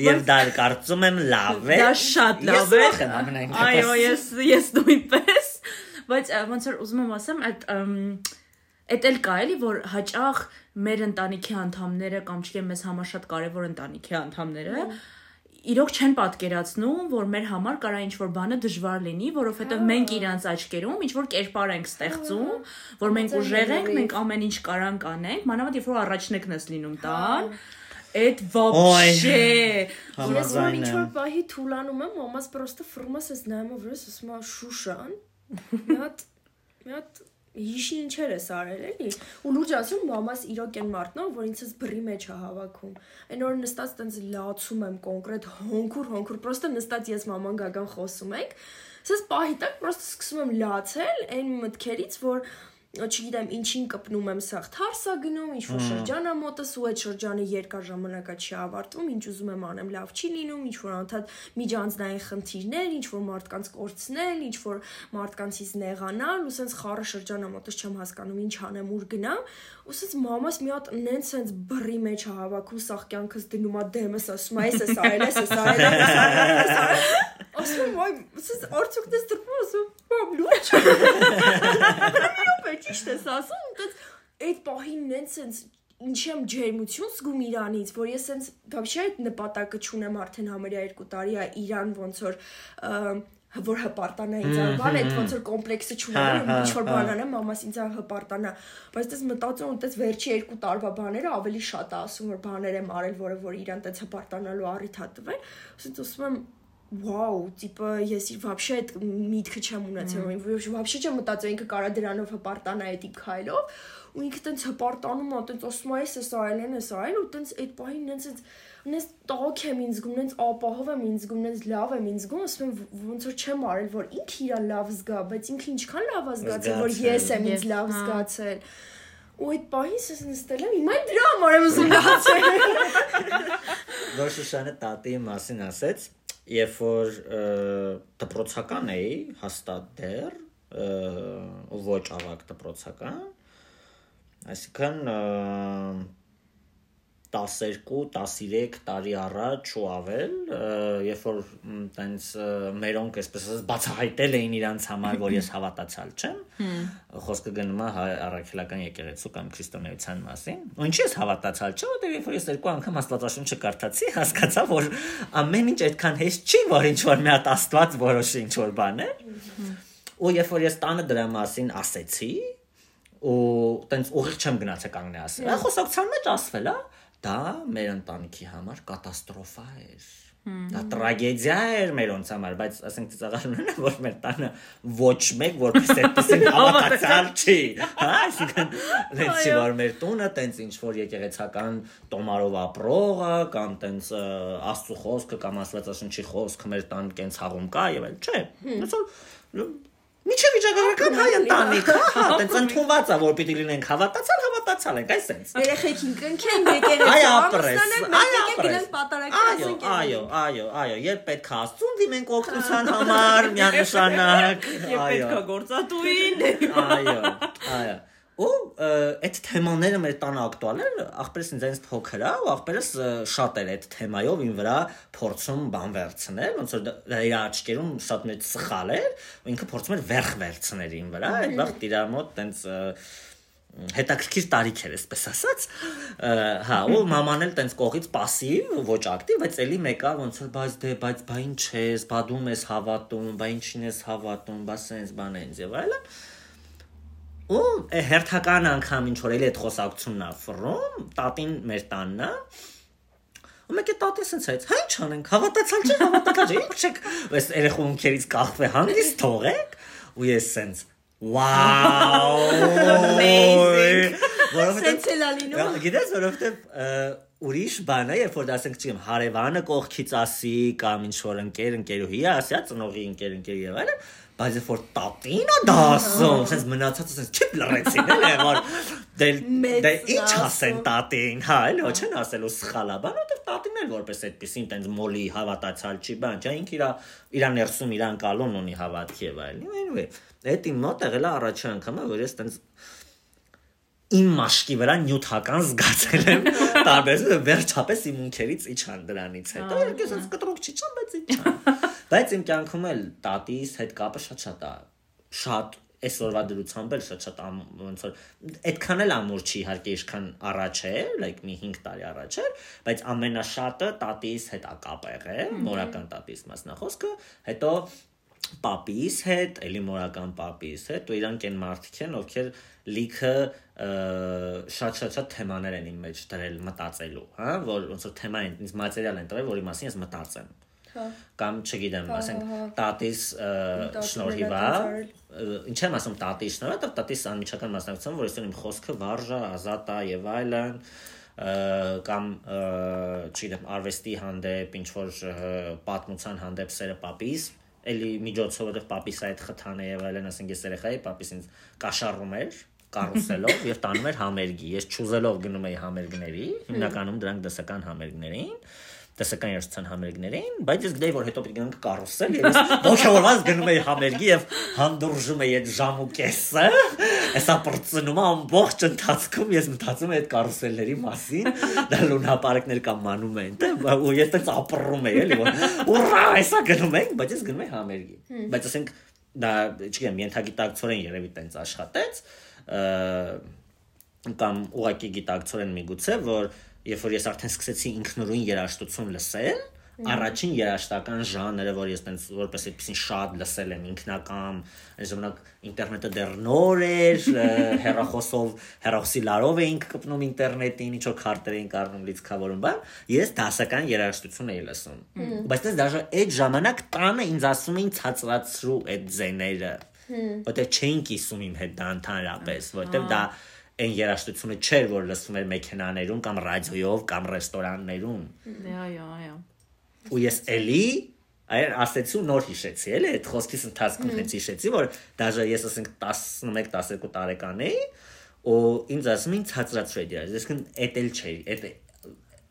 Speaker 3: Եվ դա կարծում եմ լավ է։
Speaker 2: Դա շատ լավ է։ Այո, ես ես նույնպես, բայց ոնց որ ուզում եմ ասեմ, այդ Էդ էլ կա էլի որ հաճախ մեր ընտանիքի անդամները կամ չգիտեմ մեզ համար շատ կարևոր ընտանիքի անդամները իրոք չեն պատկերացնում, որ մեր համար կարա ինչ որ բանը դժվար լինի, որովհետև մենք իրանց աչքերում ինչ որ կերպար ենք ստեղծում, որ մենք ուժեղ ենք, մենք ամեն ինչ կարանք անենք, մանավանդ երբ որ առաջնեկն ես լինում տան, այդ вообще
Speaker 1: Ես որ
Speaker 3: Համաձայն
Speaker 1: ինչ
Speaker 3: եմ։
Speaker 1: որ պահի թուլանում եմ, մամաս պրոստը ֆրումաս ես նայում վրս, ասում է շուշան։ Մի հատ մի հատ հիշի ինչեր ես արել էլի ու լուրջ ասում մամաս իրոք են մարդն որ ինձս բռի մեջ է հավաքում այն որ նստած տենց լացում եմ կոնկրետ հոնքուր հոնքուր պրոստը նստած ես մաման գագան խոսում ենք ասես պահի տակ պրոստը սկսում եմ լացել այն մտքերից որ չգիտեմ ինչին կպնում եմ սաղ թարսա գնում ինչ որ շրջանա մոտս ու այդ շրջանը երկար ժամանակա չի ավարտվում ինչ ուզում եմ անեմ լավ չի լինում ինչ որ անդադ միջանձնային խնդիրներ ինչ որ մարդկանց կորցնել ինչ որ մարդկանցից նեղանալ ու սենց խառը շրջանա մոտս չեմ հասկանում ինչ անեմ ուր գնամ ու սենց մամաս մի հատ նենց սենց բռի մեջ է հավաքում սաղ կյանքս դնում է դեմս ասում է ես էս արել ես էս արել ես արել ասում եմ ոյ սենց արդյոք դες դրվում ասում բամ լուրջ է ճիշտ ես ասում, այնտեղ այդ պահին նենց sense ինչ եմ ջերմություն զգում Իրանից, որ ես sense բավեշե այդ նպատակը չունեմ արդեն համարյա 2 տարի է Իրան ոնց որ որ հպարտանա ինձ անվան այդ ոնց որ կոմպլեքսը չունեմ
Speaker 3: հա, հա,
Speaker 1: ինչ որ բան հա։ անեմ մամաս ինձ հպարտանա բայց դες մտածում եմ դες վերջի 2 տարվա բաները ավելի շատ է ասում որ բաներ եմ արել որը որ իրան դες հպարտանալու առիթ հա տվել ասենց ասում եմ վաու, տիպը ես իր вообще այդ միտքը չեմ ունեցել, որ вообще չեմ մտածել ինքը կարա դրանով հպարտանա այդ իմ քայլով, ու ինքը տենց հպարտանում է, տենց ասում է, ես այլ են, ես այլ, ու տենց այդ պահին նենց այդ նենց տակ եմ ինձ զգում, նենց ապահով եմ ինձ զգում, նենց լավ եմ ինձ զգում, ասում եմ ոնց որ չեմ արել, որ ինքը իրան լավ զգա, բայց ինքը ինչքան լավ է զգացել, որ
Speaker 3: Զգացել,
Speaker 1: ես եմ ինձ
Speaker 2: ես,
Speaker 1: լավ
Speaker 2: հա։
Speaker 1: զգացել։ Ու այդ պահին ես նստել եմ, հիմա դրա համար եմ ուզում լացել։
Speaker 3: Որ Շուշանը տատի մասին ասեց, երբ որ դպրոցական էի, հաստատ դեռ, ոչ ավակ դպրոցական, այսինքն 12-13 տարի առաջ ու ավել, երբ որ տենց մերոնք այսպես ասած բացահայտել էին իրանց համար, որ ես հավատացյալ չեմ, խոսքը գնում է առաքելական եկեղեցու կամ քրիստոնեության մասին։ Ու ինչի ես հավատացյալ չէ, որտեղ երբ որ ես երկու անգամ Աստվածաշունչը կարդացի, հասկացա, որ ամեն ինչ այդքան հեշտ չի, որ ինչ որ մի հատ Աստված որոշի ինչ որ բան է։ Ու երբ որ ես տանը դրա մասին ասեցի, ու տենց ուղիղ չեմ գնացել կանգնի ասել։ Խոսակցության մեջ ասվել է, դա մեր ընտանիքի համար կատաստրոֆա էր։ Դա տրագեդիա էր մերոնց համար, բայց ասենք ծաղարումն է, որ մեր տանը ոչ մեկ որպես այդպեսին հավատացյալ չի։ Հա, այսինքն լենց չի որ մեր տունը տենց ինչ որ եկեղեցական տոմարով ապրողը կամ տենց աստծո խոսքը կամ աստվածաշնչի խոսքը մեր տան կենց հաղում կա եւ այլ, չէ։ Այսօր Միջև վիճակագրական հայ ընտանիք, հա, տենց ընդունված է, որ պիտի լինենք հավատացալ, հավատացալ ենք, այս sense։
Speaker 1: Երեխեքին կնքեն եկեղեցի։
Speaker 3: Այ ապրես, այ ապրես։ Այո, այո, այո, այո, երբ պետք է աստծուն դիմենք օգնության համար, միանշանակ,
Speaker 2: Եվ
Speaker 3: այո։
Speaker 2: պետքա գործատուին։
Speaker 3: Այո, այդ թեմաները մեր տանը ակտուալ են, ախպերս ինձ այնց փոքր է, ու ախպերս ը, շատ էր այդ թեմայով ին վրա փորձում բան վերցնել, ոնց որ դա իր աչքերում շատ մեծ սխալ էր, ու ինքը փորձում էր վերխ վերցնել ին վրա, այդ վաղ իր մոտ տենց ը, հետաքրքիր տարիք էր, այսպես ասած։ ը, Հա, ու մաման էլ տենց կողից пассив, ոչ ակտիվ, բայց էլի մեկա ոնց որ բայց դե, բայց բա ինչ ես, բա դու ես հավատում, բա ինչին ես հավատում, բա սենց բան այնց եւ այլն։ Ու է, հերթական անգամ ինչ որ էլի այդ խոսակցությունն է ֆռում, տատին մեր տանն է։ Ու մեկը տատին սենց այդ, հա ինչ անենք, հավատացալ չէ, հավատացալ չէ, ինչ չեք, այս երեխունքերից կախվե հանգիստ թողեք։ Ու ես սենց Վաու!
Speaker 2: Amazing.
Speaker 1: Լինում։
Speaker 3: Գա- Գիտես, որովհետեւ ը, ուրիշ բան է, երբ որ դասենք չգիտեմ, հարևանը կողքից ասի կամ ինչ որ ընկեր, ընկերուհի է ասի, ծնողի ընկեր, ընկեր եւ այլն, բայց երբ որ տատին է դասում, sense մնացածը sense չիպ լրացին էլ է, որ դե դե ինչ ասեն տատին, հա, էլ ոչ են ասելու սխալա բան, որովհետեւ տատին էլ որպես այդպեսին տենց մոլի հավատացալ չի բան, չէ, ինքը իրա իրա ներսում իրան կալոն ունի հավատքի եւ այլն։ Anyway, այդ իմ մոտ եղել է առաջի անգամը, որ ես տենց իմ մաշկի վրա նյութական զգացել եմ տարբեր վերջապես իմ ունքերից իջան դրանից հետո երկես ես կտրուկ չիջան բայց իջան բայց իմ կյանքում էլ տատիս հետ կապը շատ շատ է շատ այսօրվա դրությամբ էլ շատ շատ ամ- ոնց որ այդքան էլ ամուր չի իհարկե ինչքան առաջ է like մի 5 տարի առաջ էր բայց ամենաշատը տատիս հետ ա կապ եղել մորական տատիս մասնախոսքը հետո պապիս հետ, էլի մորական պապիս հետ, ու իրանք են մարդիկ են, ովքեր լիքը շատ-շատ-շատ թեմաներ են իմ մեջ դրել մտածելու, հա, որ ոնց որ թեմա են, ինձ մատերիալ են տվել, որի մասին ես մտածեմ։
Speaker 1: Հա։
Speaker 3: Կամ չգիտեմ, ասենք
Speaker 1: հա, հա։
Speaker 3: տատիս շնորհիվ է, ինչ եմ ասում տատիս շնորհիվ, դա տատիս անմիջական մասնակցություն, որ այսօր իմ խոսքը վարժա, ազատ է եւ այլն կամ չգիտեմ արվեստի հանդեպ ինչ որ պատմության հանդեպ սերը պապիս էլի միջոցով որովհետև պապիս այդ խթանը եւ այլն ասենք ես երեխայի պապիս ինձ կաշառում էր կարուսելով եւ տանում էր համերգի ես ճուզելով գնում էի համերգների հիմնականում դրանք դասական համերգներ էին դասական երաժշտության համերգներին, բայց ես գիտեի, որ հետո պիտի գնանք կարուսել եւ ես ողջավորված գնում էի համերգի եւ հանդուրժում էի այդ ժամ ու կեսը։ Հեսա բրծնում ամբողջ ընթացքում ես մտածում էի այդ կարուսելների մասին, դա լունապարակներ կամ մանումենտ է, ու ես տենց ապռում էի, էլի որ ուրա, հեսա գնում ենք, բայց ես գնում էի համերգի։ Բայց ասենք դա, չգիտեմ, ենթագիտակցորեն երևի տենց աշխատեց, կամ ուղակի գիտակցորեն միգուցե, որ երբ որ ես արդեն սկսեցի ինքնուրույն երաժշտություն լսել, առաջին երաժշտական ժանրը, որ ես տենց որպես այդպեսին շատ լսել եմ ինքնական, այն ժամանակ ինտերնետը դեռ նոր էր, հեռախոսով, հեռախոսի լարով էինք կպնում ինտերնետին, ինչ որ քարտեր էինք առնում լիցքավորում, բան, ես դասական երաժշտություն էի լսում։ Բայց դες դաժե այդ ժամանակ տանը ինձ ասում էին ցածրացրու այդ ձեները, որտեղ չէին կիսում իմ հետ դա ընդհանրապես, որտեղ դա այն երաժշտությունը չէր, որ լսվում էր մեքենաներում կամ ռադիոյով կամ ռեստորաններում։
Speaker 2: այո, այո։
Speaker 3: Ու ես էլի այր ասեցի ու նոր հիշեցի, էլի այդ խոսքից ընթացքում հենց հիշեցի, որ դաժե ես ասենք 11-12 տարեկան էի, ու ինձ ասում էին ցածրացրու այդ երաժշտությունը, այսինքն էդ էլ չէի, էդ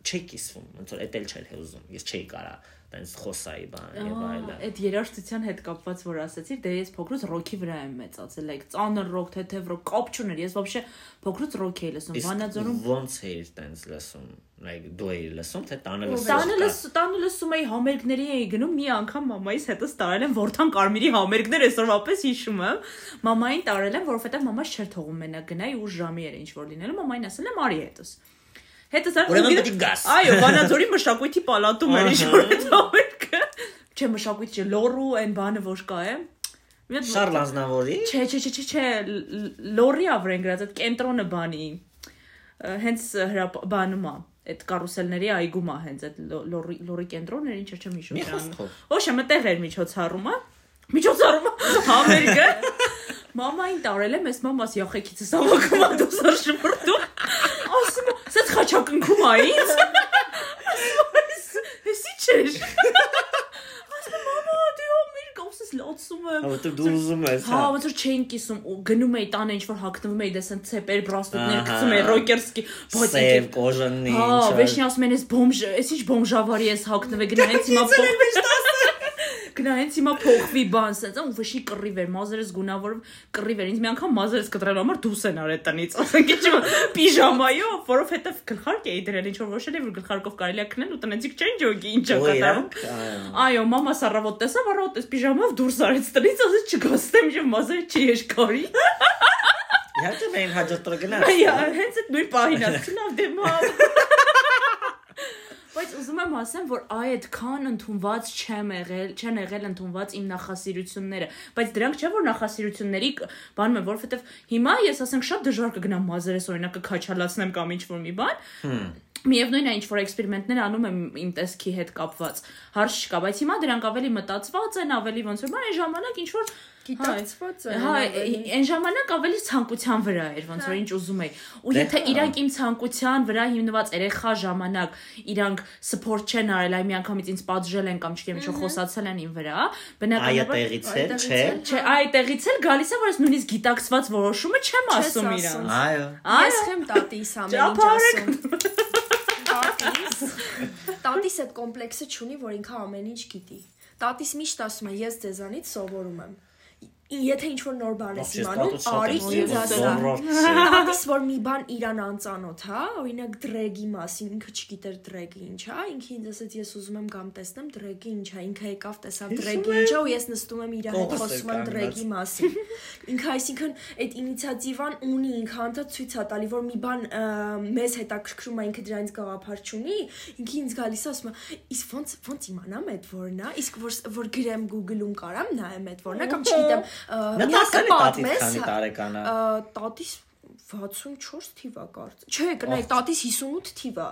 Speaker 3: չի կիսվում, ոնց որ էդ էլ չէր հեզում, ես չէի կարա տենց խոսայի բան եւ այլն։
Speaker 2: Այդ երաժշտության հետ կապված որ ասացիր, դե ես փոքրուց ռոքի վրա եմ մեծացել, like ծանր ռոք, թեթև ռոք, կապ չուներ։ Ես вообще փոքրուց ռոք էի լսում, Վանաձորում
Speaker 3: ոնց էիր տենց լսում, like դու էիր լսում, թե տանը լսում։
Speaker 2: Տանը լս տանը լսում էի համերգների էի գնում մի անգամ մամայիս հետս տարել եմ Որթան Կարմիրի համերգներ այսօրվապես հիշում եմ մամային տարել եմ որովհետև մամաս չէր թողում մենակ գնայի ու ժամի էր ինչ որ լինելու մամային ասել եմ արի հետս հետս ar
Speaker 3: Ուրեմն պետք է գաս։
Speaker 2: այո Վանաձորի մշակույթի պալատում էր ինչ որ այդ համերգը չէ մշակույթ չէ լոռու այն բանը որ կա է Մի հատ
Speaker 3: Շարլ Ազնավուրի
Speaker 2: Չէ, չէ, չէ, չէ, լորի ավրեն գրած այդ կենտրոնը բանի։ Հենց հրապ բանում է։ այդ կարուսելների այգում է հենց այդ լորի լորի կենտրոններ ինչը չեմ հիշում Ոչ, մտեղ էր միջոցառումը։ Միջոցառումը համերգը։ Մամային տարել է, մեզ մամաս յախեքիցս հավաքում ա դուսար շփրտում։ Ասում, սենց խաչակնքում ա ինձ։ Էսի չէ։ Ասում մամա, դի համերգ կոսս լացում եմ։
Speaker 3: Հա դու ուզում ես,
Speaker 2: Հա,
Speaker 3: հա։
Speaker 2: ոնց որ չէին կիսում, ու գնում էի տանը ինչ որ հագնվում էի, դեսեն ցեպեր, բրասլետներ
Speaker 3: Ահա։
Speaker 2: գցում էի, ռոկերսկի, բայց
Speaker 3: Սև
Speaker 2: եկել
Speaker 3: կոժանի
Speaker 2: Հա,
Speaker 3: ինչ։
Speaker 2: վեշնի ասում են, «Էս բոմժ, էս ինչ բոմժավարի ես հագնվել, գնա հենց հիմա փող։ Գնա հենց հիմա փողվի բան, սենց, ու վեշի կռիվ էր, մազերս գունավորում կռիվ էր։ Ինձ մի անգամ մազերս կտրելու համար դուրս են արել տնից, ասենք ինչ պիժամայով, որովհետև գլխարկ էի դրել, ինչ որ ոչ էլ որ գլխարկով կարելի է քնել ու տնեցիկ չեն ջոգի, ինչա
Speaker 3: Ու
Speaker 2: կատարում։
Speaker 3: այո։
Speaker 2: մամաս առավոտ տեսավ, առավոտ էս պիժամով դուրս արեց տնից, ասեց չգաստեմ, եւ մազերը չի եշկարի։
Speaker 3: Իհարկե մենք հաջորդ օրը գնանք։
Speaker 2: Այո, հենց այդ նույն պահին ասեցի, լավ դե մամ։ Բայց ուզում եմ ասեմ, որ այ այդքան ընդունված չեմ եղել, չեն եղել ընդունված իմ նախասիրությունները, բայց դրանք չէ որ նախասիրությունների բանում են, որովհետև հիմա ես ասենք շատ դժվար կգնամ մազերս օրինակ կքաչալացնեմ կամ ինչ որ մի բան։ Միևնույնն է ինչ որ էքսպերիմենտներ անում եմ իմ տեսքի հետ կապված։ Հարց չկա, բայց հիմա դրանք ավելի մտածված են, ավելի ոնց որ բան այն ժամանակ ինչ որ
Speaker 1: Գիտակցված է,
Speaker 2: Հա, այն ժամանակ ավելի ցանկության վրա էր, ոնց որ ինչ ուզում էի։ Ու եթե
Speaker 3: հա։
Speaker 2: իրանք իմ ցանկության վրա հիմնված երեխա ժամանակ իրանք support չեն արել, այ միանգամից ինձ պատժել են կամ չգիտեմ ինչ խոսացել են իմ վրա, բնականաբար
Speaker 3: տեղից է,
Speaker 1: այդտեղից
Speaker 3: չէ։
Speaker 1: էլ-
Speaker 2: Չէ, այ տեղից էլ գալիս է, որ ես նույնիսկ գիտակցված որոշումը չեմ ասում իրան։
Speaker 3: Այո։
Speaker 1: Ես խեմ տատիս ամեն ինչ ասում։ Տատիս տատիս այդ կոմպլեքսը չունի, որ ինքը ամեն ինչ գիտի։ Տատիս միշտ ասում է, ես ձեզանից սովորում եմ։ Եթե ինչ որ նոր բան ես իմանում, արի ինձ ասա։ Տատիս որ մի բան իրան անծանոթ, հա, օրինակ դրեգի մասին, ինքը չգիտեր դրեգը ինչ է, ինքը ինձ ասաց ես ուզում եմ կամ տեսնեմ դրեգը ինչ է, ինքը եկավ տեսավ դրեգը ինչ է ու ես նստում եմ իր հետ խոսում եմ դրեգի մասին։ Ինքը այսինքն այդ ինիցիատիվան ունի, ինքը անդադ ցույց է տալի, որ մի բան մեզ հետաքրքրում է, ինքը դրանից գաղափար չունի, ինքը ինձ գալիս է ասում իսկ ոնց ոնց իմանամ այդ որն է, իսկ որ որ գրեմ Google-ում կարամ նայեմ այդ որն է կամ չգիտեմ, ը,
Speaker 3: Նա
Speaker 1: մի հատ
Speaker 3: տասը տատից
Speaker 1: պատմես,
Speaker 3: քանի
Speaker 1: հա,
Speaker 3: տարեկան է։
Speaker 1: տատիս 64 թիվ է կարծ։ Չէ, կնայ տատիս 58 թիվ է։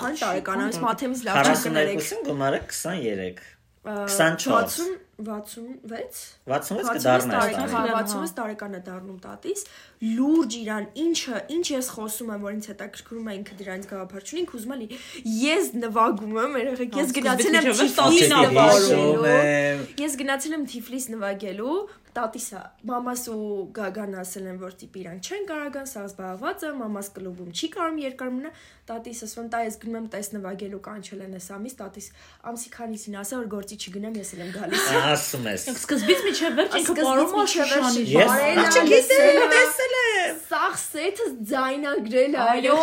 Speaker 1: Քանի տարեկան է, մաթեմից լավ չկներեք։
Speaker 3: 42-ին գումարը 23։ 24
Speaker 1: 66
Speaker 3: 66
Speaker 1: 66
Speaker 3: կդառնա
Speaker 1: տարեկան,
Speaker 3: այս
Speaker 1: հա,
Speaker 3: տարի։
Speaker 1: 66 տարեկան է դառնում տատիս, լուրջ իրան, ինչը, ինչ ես խոսում եմ, որ ինձ հետաքրքրում է ինքը դրանից գաղափար չունի, ինքը ուզում է լի։ Ես նվագում եմ, երեխեք, ես գնացել եմ Թիֆլիս նվագելու։ Ես գնացել եմ Թիֆլիս նվագելու, տատիսա, մամաս ու գագան ասել են, որ տիպ իրանք չեն կարող գան, սա զբաղված է, մամաս կլուբում չի կարող երկար մնա, տատիս ասում, տա ես գնում եմ տես նվագելու կանչել են այս ամիս, տատիս ամսի քանիսին ասա, որ գործի չգնամ, ես էլ եմ գալիս։
Speaker 3: Ասում ես։
Speaker 2: Սկզբից միջև վերջ ինքը է Շուշանի։
Speaker 3: Ես-
Speaker 1: բարելա,
Speaker 3: Աղջիկ,
Speaker 1: լսելա,
Speaker 3: տեսել եմ։
Speaker 1: Սաղ սեթը ձայնագրել է,
Speaker 2: Այո,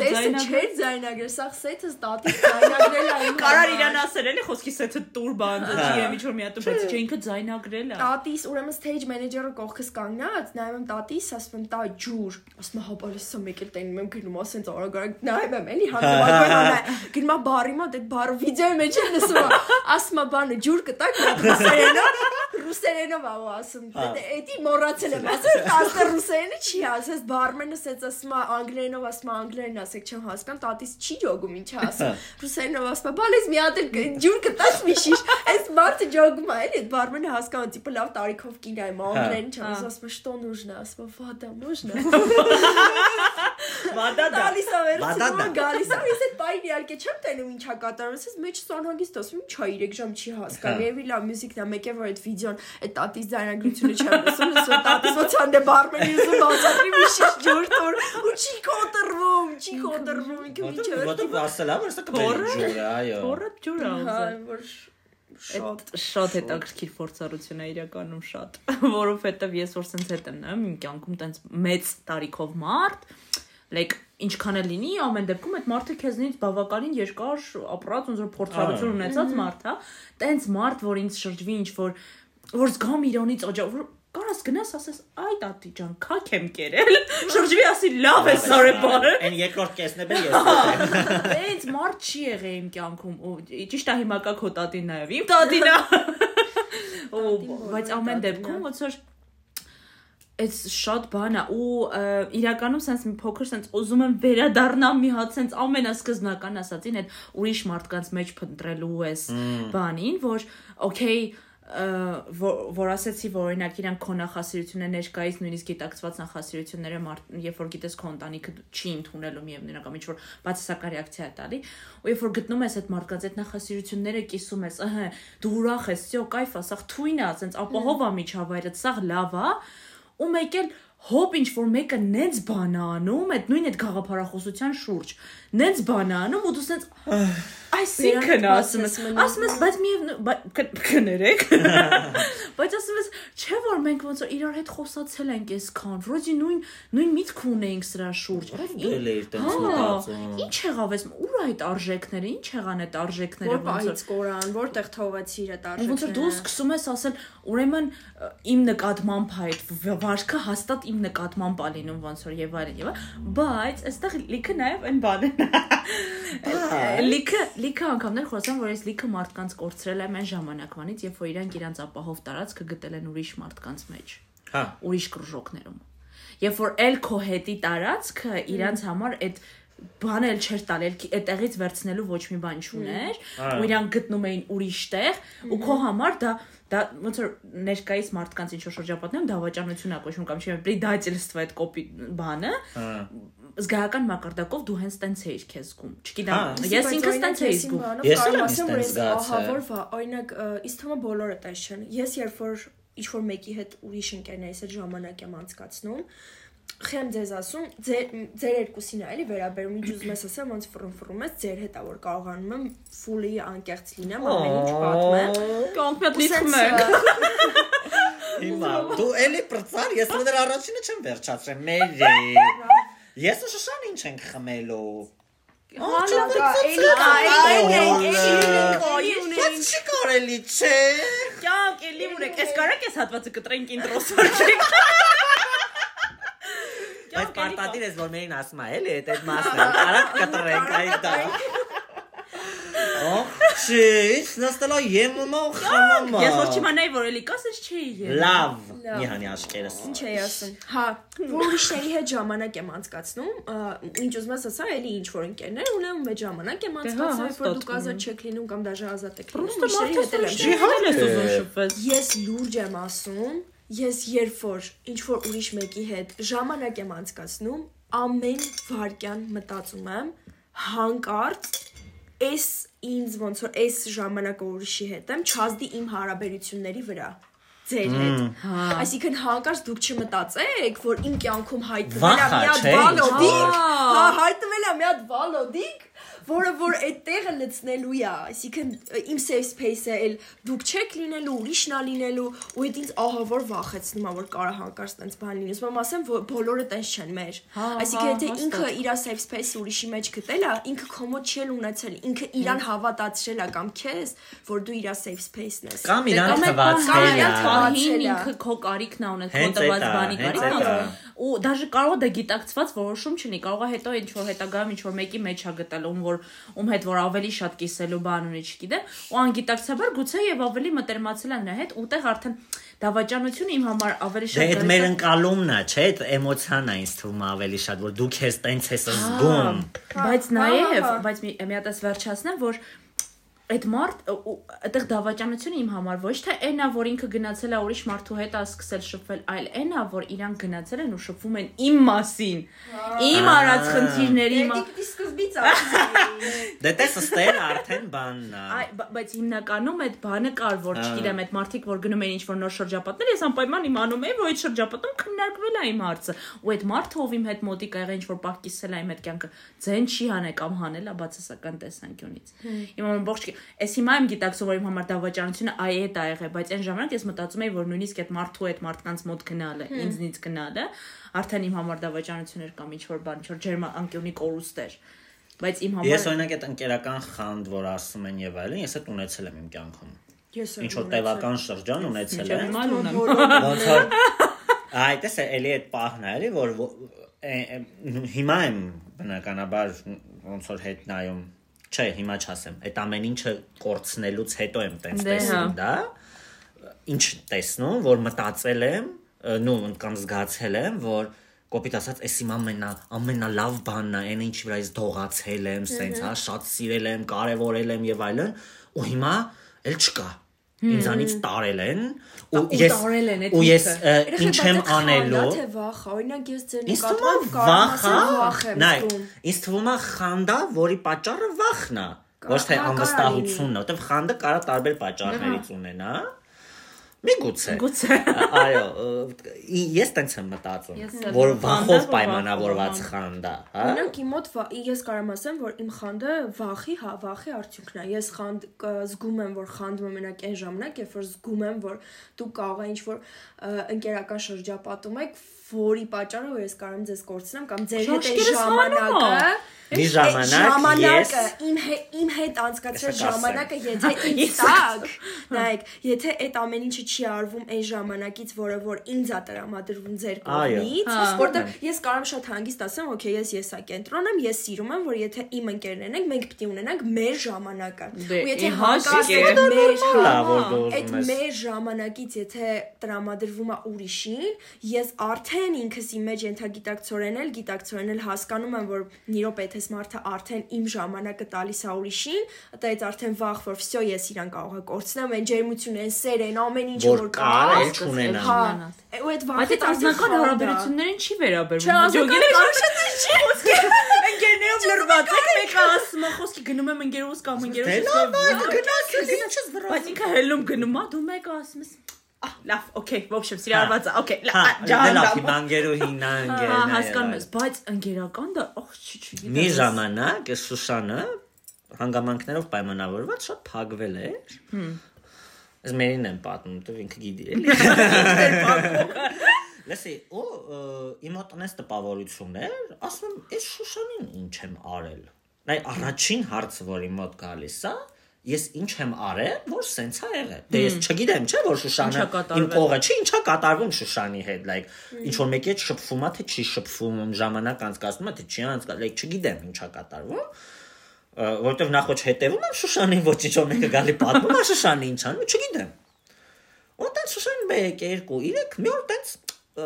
Speaker 1: տեսը չէր ձայնագրել, սաղ սեթը տատիս ձայնագրել է իմ
Speaker 2: Կարար իրան ասել էլի խոսքի սեթը տուր բան,
Speaker 3: Հա։
Speaker 2: ջիեմ ինչ որ մի հատ բայց չէ ինքը ձայնագրել է։
Speaker 1: Տատիս, ուրեմն stage manager-ը կողքս կանգնած, նայում եմ տատիս, ասում եմ տա ջուր, ասում եմ հա բարի սա մեկ էլ տենում եմ գնում, ասենց արագ-արագ վայբ եմ էլի հա, հա, հանդիպում հա։ գնա բարի մոտ այդ բարը վիդեոյի մեջ է լսում ասում է բանը ջուր կտակ ռուսերենով ռուսերենով ա ասում դե մոռացել եմ ասել տասը ռուսերենը չի ասես բարմենը ասեց ասում է անգլերենով ասում է անգլերեն ասեք չեմ հասկան տատիս չի ջոգում ինչա ասում ռուսերենով ասում է բալես մի հատ ջուր կտաս մի շիշ այս մարդը ջոգում է էլի բարմենը հասկանում տիպը լավ տարիքով կին է անգլերեն չասում ասում է շտո նուժնա ասում է վադա նուժնա
Speaker 2: Վադա դա։
Speaker 1: Տալիս է վերցնում, գալիս է, ես այդ պայն իհարկե չեմ տենում ինչա կատարում, ասես մեջ սանհանգիստ ասում, ինչա 3 ժամ չի հասկանում։ Եվ լավ մյուզիկն է, մեկ է որ այդ վիդեոն, այդ տատիս ձայնագրությունը չեմ լսում, լսում տատիս ոնց հանդե բարմենի ուզում բացատրի մի շիշ ջուր տոր, ու չի կոտրվում, չի կոտրվում, ինքը
Speaker 3: Որտե՞ղ
Speaker 1: միջը։
Speaker 3: որտե՞ղ ասել ա, որ սա կբերի ջուրը, այո։
Speaker 2: Թորը ջուր է
Speaker 1: Հա, որ շատ
Speaker 2: Շատ շատ հետաքրքիր փորձառություն է իրականում շատ, որովհետև ես որ սենց հետ եմ նայում իմ կյանքում տենց մեծ տարիքով մարդ, like ինչքան է լինի, ամեն դեպքում այդ մարդը քեզնից բավականին երկար ապրած ոնց որ փորձառություն ունեցած մարդ, հա, տենց մարդ, որ ինձ շրջվի ինչ որ որ զգամ իրանից օջա, որ կարաս գնաս ասես, այ տատի ջան, քաք եմ կերել։ Շրջվի ասի լավ է սարեբարը։
Speaker 3: Այն երկրորդ կեսն է բեր ես։
Speaker 2: Էից մարդ չի եղել իմ կյանքում ու ճիշտ է հիմա կա քո տատին նաև իմ տատին է ու բայց ամեն դեպքում ոնց որ Էս շատ բան է ու իրականում sense մի փոքր sense ուզում եմ վերադառնամ մի հատ sense ամենասկզբնական ասածին այդ ուրիշ մարդկանց մեջ փնտրելու էս բանին, որ okay որ ասացի որ օրինակ իրան քո նախասիրությունը ներկայից նույնիսկ գիտակցված նախասիրությունները երբ որ գիտես քո ընտանիքը չի ընդունելու միևնույնն է կամ ինչ որ բացասական ռեակցիա է տալի ու երբ որ գտնում ես այդ մարդկանց այդ նախասիրությունները կիսում ես ըհը դու ուրախ ես սյո կայֆ ասախ թույնա ասենց ապահով է միջավայրը սաղ լավ է ու մեկ էլ հոբ ինչ որ մեկը նենց բան է անում այդ նույն այդ գաղափարախոսության շուրջ նենց բան է անում ու դու սենց այսինքն ասում ես ասում ես բայց միև կներեք բայց ասում ես չէ որ մենք ոնց որ իրար հետ խոսացել ենք այսքան վրոդի նույն նույն միտք ունեինք սրա շուրջ
Speaker 3: էլ էիր տենց
Speaker 2: Հա,
Speaker 3: մտածում։
Speaker 2: Ինչ եղավ այս ուր այդ արժեքները ինչ եղան այդ արժեքները ոնց որ
Speaker 1: կորան, որտեղ թողեցիր այդ արժեքները։
Speaker 2: Ոնց որ դու սկսում ես ասել, ուրեմն իմ նկատմամբ է այդ վ- վարքը հաստատ իմ նկատմամբ է լինում ոնց որ եւ այլն եւ բայց այստեղ լիքը նաեւ այն բանն է։ Լիքը լիքը անգամներ խոսեմ, որ այս լիքը մարդկանց կորցրել եմ այն ժամանակվանից, երբ որ իրանք իրանք ապահով տարածքը գտել են ուրիշ մարդկանց մեջ
Speaker 3: Հա,
Speaker 2: ուրիշ կրժոկներում։ Երբ որ էլ քո հետի տարածքը իրանց համար այդ բան էլ չէր տալ, էլ այդտեղից վերցնելու ոչ մի բան չուներ, ու իրանք գտնում էին ուրիշ տեղ, ու քո համար դա դա ոնց որ ներկայիս մարդկանց ինչ որ շրջապատներում դավաճանություն է կոչվում կամ չի предательство այդ կոպի բանը
Speaker 3: հա։
Speaker 2: զգայական մակարդակով դու հենց տենց էիր քեզ զգում։ Չգիտեմ,
Speaker 3: Հա,
Speaker 2: ես
Speaker 1: Բայց
Speaker 2: ինքս
Speaker 1: օրինակ
Speaker 2: տենց էի
Speaker 1: ես իմ
Speaker 2: զգում։
Speaker 1: բանով
Speaker 3: Ես էլ
Speaker 1: կարող
Speaker 3: եմ
Speaker 1: ասեմ, որ
Speaker 3: տենց
Speaker 1: ես
Speaker 3: զգացել։
Speaker 1: ահավոր վա, օրինակ ը, ինձ թվում է բոլորը տես չեն։ Ես երբ որ ինչ որ մեկի հետ ուրիշ ընկերներիս հետ ժամանակ եմ անցկացնում, խեմ ձեզ ասում, ձեր ձեր երկուսին էլի վերաբերում, ինչ ուզում ես ասեմ, ոնց ֆռում-ֆռում ես, ձեր հետ որ կարողանում եմ ֆուլի անկեղծ լինեմ, ամեն ինչ պատմեմ։
Speaker 2: մեկ։
Speaker 1: ը,
Speaker 3: Հիմա դու էլի բրծար, ես դեռ առաջինը չեմ վերջացրել, մերի։ Ես ու Շշան ինչ ենք խմելու։
Speaker 1: Հալա, էլի կա, էլի ենք, էլի ենք,
Speaker 3: Բայց չի կարելի, չէ։
Speaker 2: Կյանք էլի ունեք, ես կարա՞ք ես հատվածը կտրենք ինտրոս վարչեք։
Speaker 3: Բայց պարտադիր ես որ մերին ասում է, էլի այդ այդ մասն է։ Արագ կտրենք այդ դա։ Օ, չի, նստելա եմումա ու խմամա։
Speaker 2: Ես որ չիմանայի որ էլի կաս ես չի ել։
Speaker 3: Լավ,
Speaker 1: Լավ։
Speaker 3: մի հանի աշկերս։
Speaker 1: Ինչ էի ասում։ Հա, ուրիշների հետ ժամանակ եմ անցկացնում, ինչ ուզում ես ասա, էլի ինչ որ ընկերներ ունեմ, մեծ ժամանակ եմ
Speaker 2: Դե հա,
Speaker 1: անցկացնում, երբ որ դուք ազատ չեք լինում կամ դաժե ազատ եք լինում,
Speaker 2: Պրոստը
Speaker 1: ուրիշների
Speaker 2: մարդը
Speaker 1: հետ էլ եմ
Speaker 2: շփվել ես
Speaker 3: Չի
Speaker 2: ուզում շփվել։
Speaker 1: Ես լուրջ եմ ասում, ես երբ որ ինչ որ ուրիշ մեկի հետ ժամանակ եմ անցկացնում, ամեն վարքյան մտածում եմ հանկարծ այս ինձ ոնց որ այս ժամանակը ուրիշի հետ եմ չազդի իմ հարաբերությունների վրա ձեր հետ։ Այսինքն հանկարծ դուք չմտածեք, որ իմ կյանքում հայտնվել է մի հատ վալոդիկ,
Speaker 2: Հա։
Speaker 1: հա, հայտնվել է մի հատ վալոդիկ, որը որ այդ տեղը լցնելու է, այսինքն իմ safe space-ը էլ դուք չեք լինելու, ուրիշն է լինելու, ու այդ ինձ ահավոր վախեցնում է, որ կարա հանկարծ տենց բան լինի։ Ուսում եմ ասեմ, որ բոլորը տենց չեն մեր։
Speaker 2: Հա,
Speaker 1: Այսինքն
Speaker 2: հա,
Speaker 1: եթե
Speaker 2: հաստատ։
Speaker 1: ինքը իր safe space-ը ուրիշի մեջ գտել է, ինքը կոմոդ չի ունեցել, ինքը իրան հավատացրել է կամ քեզ, որ դու իր safe space-ն ես։
Speaker 3: Կամ իրան
Speaker 2: Կամ
Speaker 3: թվացել է։
Speaker 1: է։
Speaker 2: ինքը քո կարիքն է ունել, քո տված բանի կարիքն է։ Ու դաժե կարող է դա գիտակցված որոշում չլինի, կարող է հետո ինչ որ հետագայում ինչ որ մեկի մեջ է գտել, ում որ ում հետ որ ավելի շատ կիսելու բան ունի, չգիտեմ, ու անգիտակցաբար գուցե եւ ավելի մտերմացել է նրա հետ, ուտեղ արդեն դավաճանությունը իմ համար ավելի
Speaker 3: Դե
Speaker 2: շատ
Speaker 3: այդ մեր ընկալումն է, չէ՞, այդ էմոցիան է ինձ թվում ավելի շատ, որ դու քեզ տենց ես զգում։
Speaker 2: Բայց նաև,
Speaker 1: հա։
Speaker 2: բայց մի մի հատ էս վերջացնեմ, որ այդ մարդ այդտեղ դավաճանությունը իմ համար ոչ թե այնա, որ ինքը գնացել է ուրիշ մարդու հետ է սկսել շփվել, այլ այնա, որ իրանք գնացել են ու շփվում են իմ մասին։ Իմ արած խնդիրների
Speaker 1: Դե
Speaker 2: մա-
Speaker 1: դի սկզբից ասեցի։
Speaker 3: Դե տես ստել արդեն բանն է։
Speaker 2: Այ բա- բայց հիմնականում այդ բանը կար, որ չգիտեմ, այդ մարդիկ, որ գնում են ինչ-որ նոր շրջապատներ, ես անպայման իմանում եմ, որ այդ շրջապատում քննարկվել է իմ հարցը։ Ու այդ մարդը, ով իմ հետ մոտիկ ա եղել, ինչ-որ պահ կիսել է իմ հետ կյանքը, ձեն չի հանե կամ հանել է բացասական տեսանկյունից։ Իմ ամբողջ Էս հիմա եմ գիտակցում, որ իմ համար դավաճանությունը այ այդ ա եղել, բայց այն ժամանակ ես մտածում էի, որ նույնիսկ այդ մարդու այդ մարդկանց մոտ գնալը, ինձնից գնալը, արդեն իմ համար դավաճանություն էր կամ ինչ-որ բան, ինչ-որ ջերմանկյունի կորուստ էր։ Բայց իմ համար
Speaker 3: Ես օրինակ այդ ընկերական խանդ, որ ասում են եւ այլն, ես այդ ունեցել եմ իմ կյանքում։
Speaker 1: Ես
Speaker 3: Ինչ որ տևական շրջան ունեցել եմ։ Ոնց որ Այ դες է էլի այդ պահն է, էլի որ է- է- հիմա եմ բնականաբար ոնց որ հետ նայում Չէ, հիմա չասեմ։ Այդ ամեն ինչը կորցնելուց հետո եմ տենց
Speaker 2: Դե հա։
Speaker 3: տեսնում դա։ Ինչ տեսնում, որ մտածել եմ նո կամ զգացել եմ, որ կոպիտ ասած, էս իմ ամենա ամենալավ բանն է, այն ինչի վրա ես դողացել եմ, սենց, հա, շատ սիրել եմ, կարևորել եմ եւ այլն, ու հիմա էլ չկա ինձանից տարել են ու ես ու ես ինչ եմ անելու
Speaker 1: Թե վախ, օրինակ ես ձեր նկատմամբ կարող ասեմ վախ եմ
Speaker 3: նայ, ինձ թվում է խանդա, որի պատճառը վախն է, ոչ թե
Speaker 1: հա,
Speaker 3: է, որտեվ խանդը կարա տարբեր պատճառներից ունենա։ Միգուցե։
Speaker 2: Գուցե։
Speaker 3: Այո, ը, ես տենց եմ մտածում, որ վախով
Speaker 2: որ
Speaker 3: պայմանավորված
Speaker 2: վախով,
Speaker 3: խանդա, հա։
Speaker 1: Օրինակ իմ մոտ ես կարամ ասեմ, որ իմ խանդը վախի, հա, վախի արդյունքն է։ Ես խանդ զգում եմ, որ խանդում եմ մենակ այն ժամանակ, երբ որ զգում եմ, որ դու կարող ես ինչ-որ ընկերական շրջապատում եք, որի պատճառով ես կարամ ձեզ կորցնեմ կամ ձեր հետ
Speaker 2: հանում
Speaker 1: ժամանակը
Speaker 3: Մի ժամանակ ես
Speaker 1: ժամանակը իմ իմ հետ անցկացրած ժամանակը եթե ինձ նայեք եթե այդ ամեն ինչը չի արվում այն ժամանակից որը որ ինձ է տրամադրվում ձեր կողմից
Speaker 2: Հա։
Speaker 1: որտեղ ես կարամ շատ հանգիստ ասեմ օքեյ ես եսա կենտրոն եմ ես սիրում եմ որ եթե իմ ընկերներն ենք մենք պետք է ունենանք մեր ժամանակը
Speaker 2: Դե,
Speaker 1: ու եթե հանկարծ մեր հա,
Speaker 3: դու
Speaker 1: այդ մեր ժամանակից եթե տրամադրվում է ուրիշին ես արդեն ինքս իմ մեջ ենթագիտակցորեն էլ գիտակցորեն էլ հասկանում եմ որ նիրոպ եթե մարդը արդեն իմ ժամանակը տալիս է ուրիշին դա այդ արդեն վախ որ վсё ես իրան կարող եմ կորցնեմ այն ջերմությունը այն սերը այն ամեն ինչը
Speaker 3: որ կա, էլ չունենա։
Speaker 1: հա ու այդ վախը
Speaker 2: այդ անձնական հարաբերություններին չի վերաբերվում։
Speaker 1: Չէ, անձնական
Speaker 2: հարաբերություններին չի։ Ընկերներով լրված եք, մեկը ասում է խոսքի գնում եմ ընկերոս կամ
Speaker 3: Դե
Speaker 2: ընկերոս։
Speaker 3: լավ, գնաս, ինչս վրա։
Speaker 2: Բայց ինքը հելում գնում է, դու մեկը ասում ես Ահ, լավ, օքեյ, ոբշեմ, սիրալված, հա, օքեյ,
Speaker 3: հա,
Speaker 2: լավ, ջան,
Speaker 3: լավ, բանգերուհին անգեր։
Speaker 2: Հա, հասկանում ես, բայց ընկերական դա, ախ, չի, չի։
Speaker 3: Մի ժամանակ Սուսանը հանգամանքներով պայմանավորված շատ փակվել էր։ Հմ։ Ես մերին եմ պատմում, դու ինքը գիտի էլի։ Լսի, ու իմ մոտ ունես տպավորություններ, ասում եմ, այս Շուշանին ինչ եմ արել։ Նայ առաջին հարցը, որ իմ մոտ գալիս է, ես ինչ եմ արել, որ սենց է եղել։ Դե ես չգիտեմ, չէ՞ որ Շուշանը իմ կողը չի, ինչա կատարվում Շուշանի հետ, like ինչ որ մեկի հետ շփվում է, թե չի շփվում, ժամանակ անցկացնում է, թե չի անցկացնում, like չգիտեմ ինչա կատարվում որովհետև նախ ոչ հետևում եմ Շուշանին, ոչ ինչ որ մեկը գալի պատմում է Շուշանի ինչ անում, չգիտեմ։ Ու տենց Շուշան 1 2 3 մի օր տենց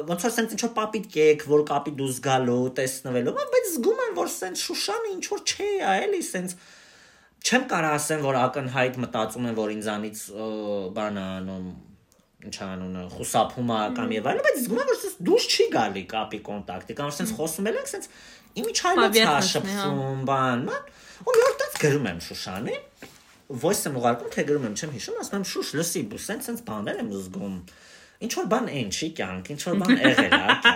Speaker 3: ոնց որ սենց ինչ որ պապիտ կեք, որ կապի դուս գալու, տեսնվելու, բայց զգում եմ, որ սենց Շուշանը ինչ որ չէ, ա, էլի սենց չեմ կարող ասեմ, որ ակնհայտ մտածում եմ, որ ինձանից բան անում ինչ անունը խուսափում է կամ եւ այլն, բայց զգում եմ որ սենց դուրս չի գալի կապի կոնտակտի, կամ սենց խոսում ենք, սենց իմի
Speaker 2: չայլաց է
Speaker 3: շփվում, բան, ման, ու մի օր տած գրում եմ Շուշանին, voice-ը ուղարկում, թե գրում եմ, չեմ հիշում, ասում եմ Շուշ, լսի, բու սենց սենց բաներ եմ զգում ինչ որ բան այն չի կյանք, ինչ որ բան եղել է կյանք,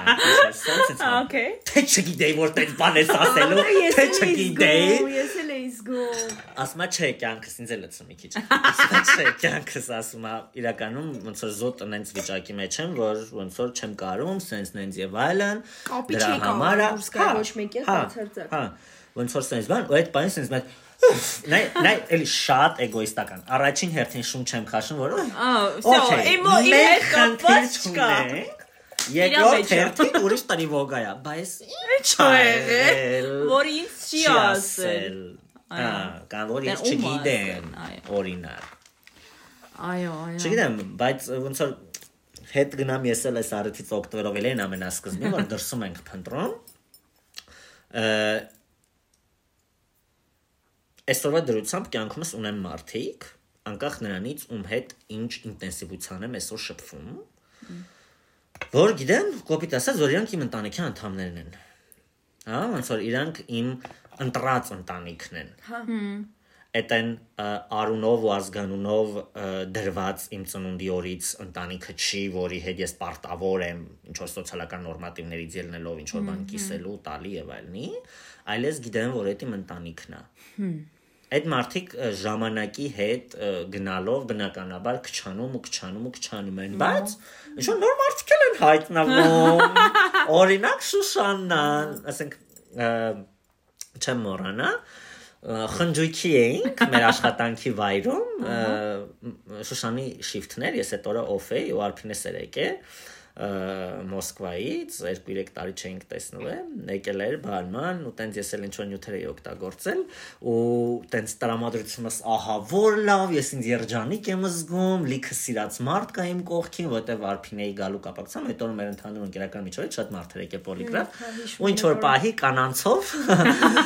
Speaker 3: սենց սենց։
Speaker 2: Okay։
Speaker 3: Թե չգիտեի որ տես բան ես ասելու, թե չգիտեի։
Speaker 1: Ես էլ էի զգում։
Speaker 3: Ասում է, չէ, կյանքս ինձ է լցնում մի քիչ։ Ասում է, չէ, կյանքս ասում է, իրականում ոնց որ զոտ այնց վիճակի մեջ եմ, որ ոնց որ չեմ կարում, սենց նենց եւ այլն։
Speaker 1: Կապի չի կարող, դուրս գա
Speaker 3: հա,
Speaker 1: ոչ մեկի հետ
Speaker 3: հա,
Speaker 1: բացարձակ։
Speaker 3: Հա։ Ոնց որ սենց բան, ու այդ բանը սենց մեն Նայ, նայ, էլի շատ էգոիստական։ Առաջին հերթին շուն չեմ քաշում, որ օ,
Speaker 2: իմ հետ կապված չկա։
Speaker 3: Երկրորդ հերթին ուրիշ տարի ոգայա, բայց
Speaker 2: ի՞նչ է եղել, որ ինձ չի ասել։
Speaker 3: Հա, կամ որ ես
Speaker 2: Դե
Speaker 3: չգիտեմ, օրինակ։
Speaker 2: Այո, այո։
Speaker 3: Չգիտեմ, բայց ոնց որ հետ գնամ ես էլ այս առիթից օգտվելով էլ են ամենասկզբին, որ դրսում ենք փնտրում։ Այսօրվա դրությամբ կյանքումս ունեմ մարդիկ, անկախ նրանից ում հետ ինչ ինտենսիվության եմ այսօր շփվում, որ գիտեմ, կոպիտ ասած, որ իրանք իմ ընտանիքի անդամներն են։ Հա, ոնց որ իրանք իմ ընտրած ընտանիքն են։
Speaker 1: Հա։
Speaker 3: Այդ են արունով ու ազգանունով դրված իմ ծնունդի օրից ընտանիքը չի, որի հետ ես պարտավոր եմ ինչ որ սոցիալական նորմատիվներից ելնելով ինչ որ բան կիսելու, տալի եւ այլնի, այլ ես գիտեմ, որ այդ իմ ընտանիքն է։ Այդ մարդիկ ժամանակի հետ գնալով բնականաբար քչանում ու քչանում ու քչանում են, բայց ինչ որ նոր մարդիկ են հայտնվում։ Օրինակ Շուշաննան, ասենք չեմ մոռանա խնջույքի էինք մեր աշխատանքի վայրում Շուշանի շիֆթներ ես այդ օրը օֆ էի ու Արփինե սերեկ է ը, Մոսկվայից 2-3 տարի չէինք տեսնում է եկել էր բանման ու տենց ես էլ ինչ որ նյութեր էի օգտագործել ու տենց տրամադրությունս ահա որ լավ ես ինձ երջանիկ եմ զգում լիքը սիրած մարդ կա իմ կողքին որտեվ արփինեի գալու կապակցությամբ այդ օրը մեր ընդհանուր ընկերական միջոցից շատ մարդ էր եկել պոլիգրաֆ ու ինչ որ պահի կանանցով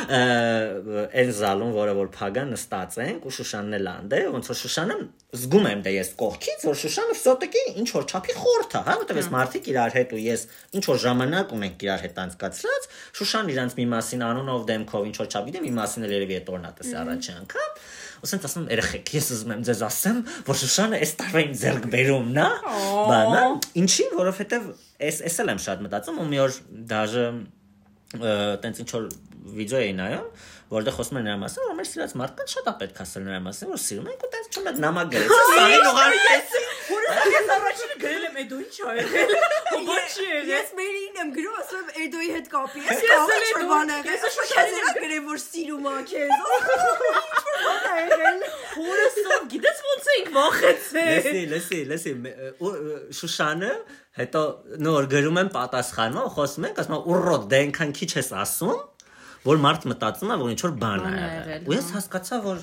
Speaker 3: այն զալուն որը որ փագա նստած ենք ու Շուշանն էլ անդե ոնց որ Շուշանը զգում եմ դե ես կողքից որ Շուշանը վսոտեկի ինչ որ չափի խորթ է հա որտեվ ես մարդիկ իրար հետ ու ես ինչ որ ժամանակ ունենք իրար հետ անցկացրած Շուշան իրանց մի մասին անունով դեմքով ինչ որ չափ գիտեմ մի մասին էլ երևի այդ օրն է տեսա առաջի անգամ Ոսենց ասում երեխեք, ես ուզում եմ ձեզ ասեմ, որ Շուշանը այս տարվային ձեռք բերումն է։ Բանա, ինչին, որովհետև այս էս էլ եմ շատ մտածում ու մի օր դաժե տենց ինչ որ վիդեո էի նայում, որտեղ խոսում են նրա մասին, որ մեր սիրած մարդկանց շատ է պետք ասել նրա մասին, որ սիրում ենք ու տենց չունեք նամակ գրեց։ Սարին ուղարկեց։
Speaker 2: Որը ես առաջինը գրել եմ Էդոյի չի եղել։ Ոչի եղել։
Speaker 1: Ես մերին եմ գրում, ասում եմ Էդոյի հետ կապի։ Ես կապի չորբան եղել։ Ես շուշազերա գրեմ, որ սիրում ա քեզ։ Ինչ որ բան ա եղել։
Speaker 2: Հորս սով գիտես ոնց էինք վախեցել։
Speaker 3: Լսի, լսի, լսի, Շուշանը հետո նոր գրում եմ պատասխանում, խոսում ենք, ասում եմ ուռոտ դե այնքան քիչ ես ասում, որ մարդ մտածում է, որ ինչ որ բան է Ու ես հասկացա, որ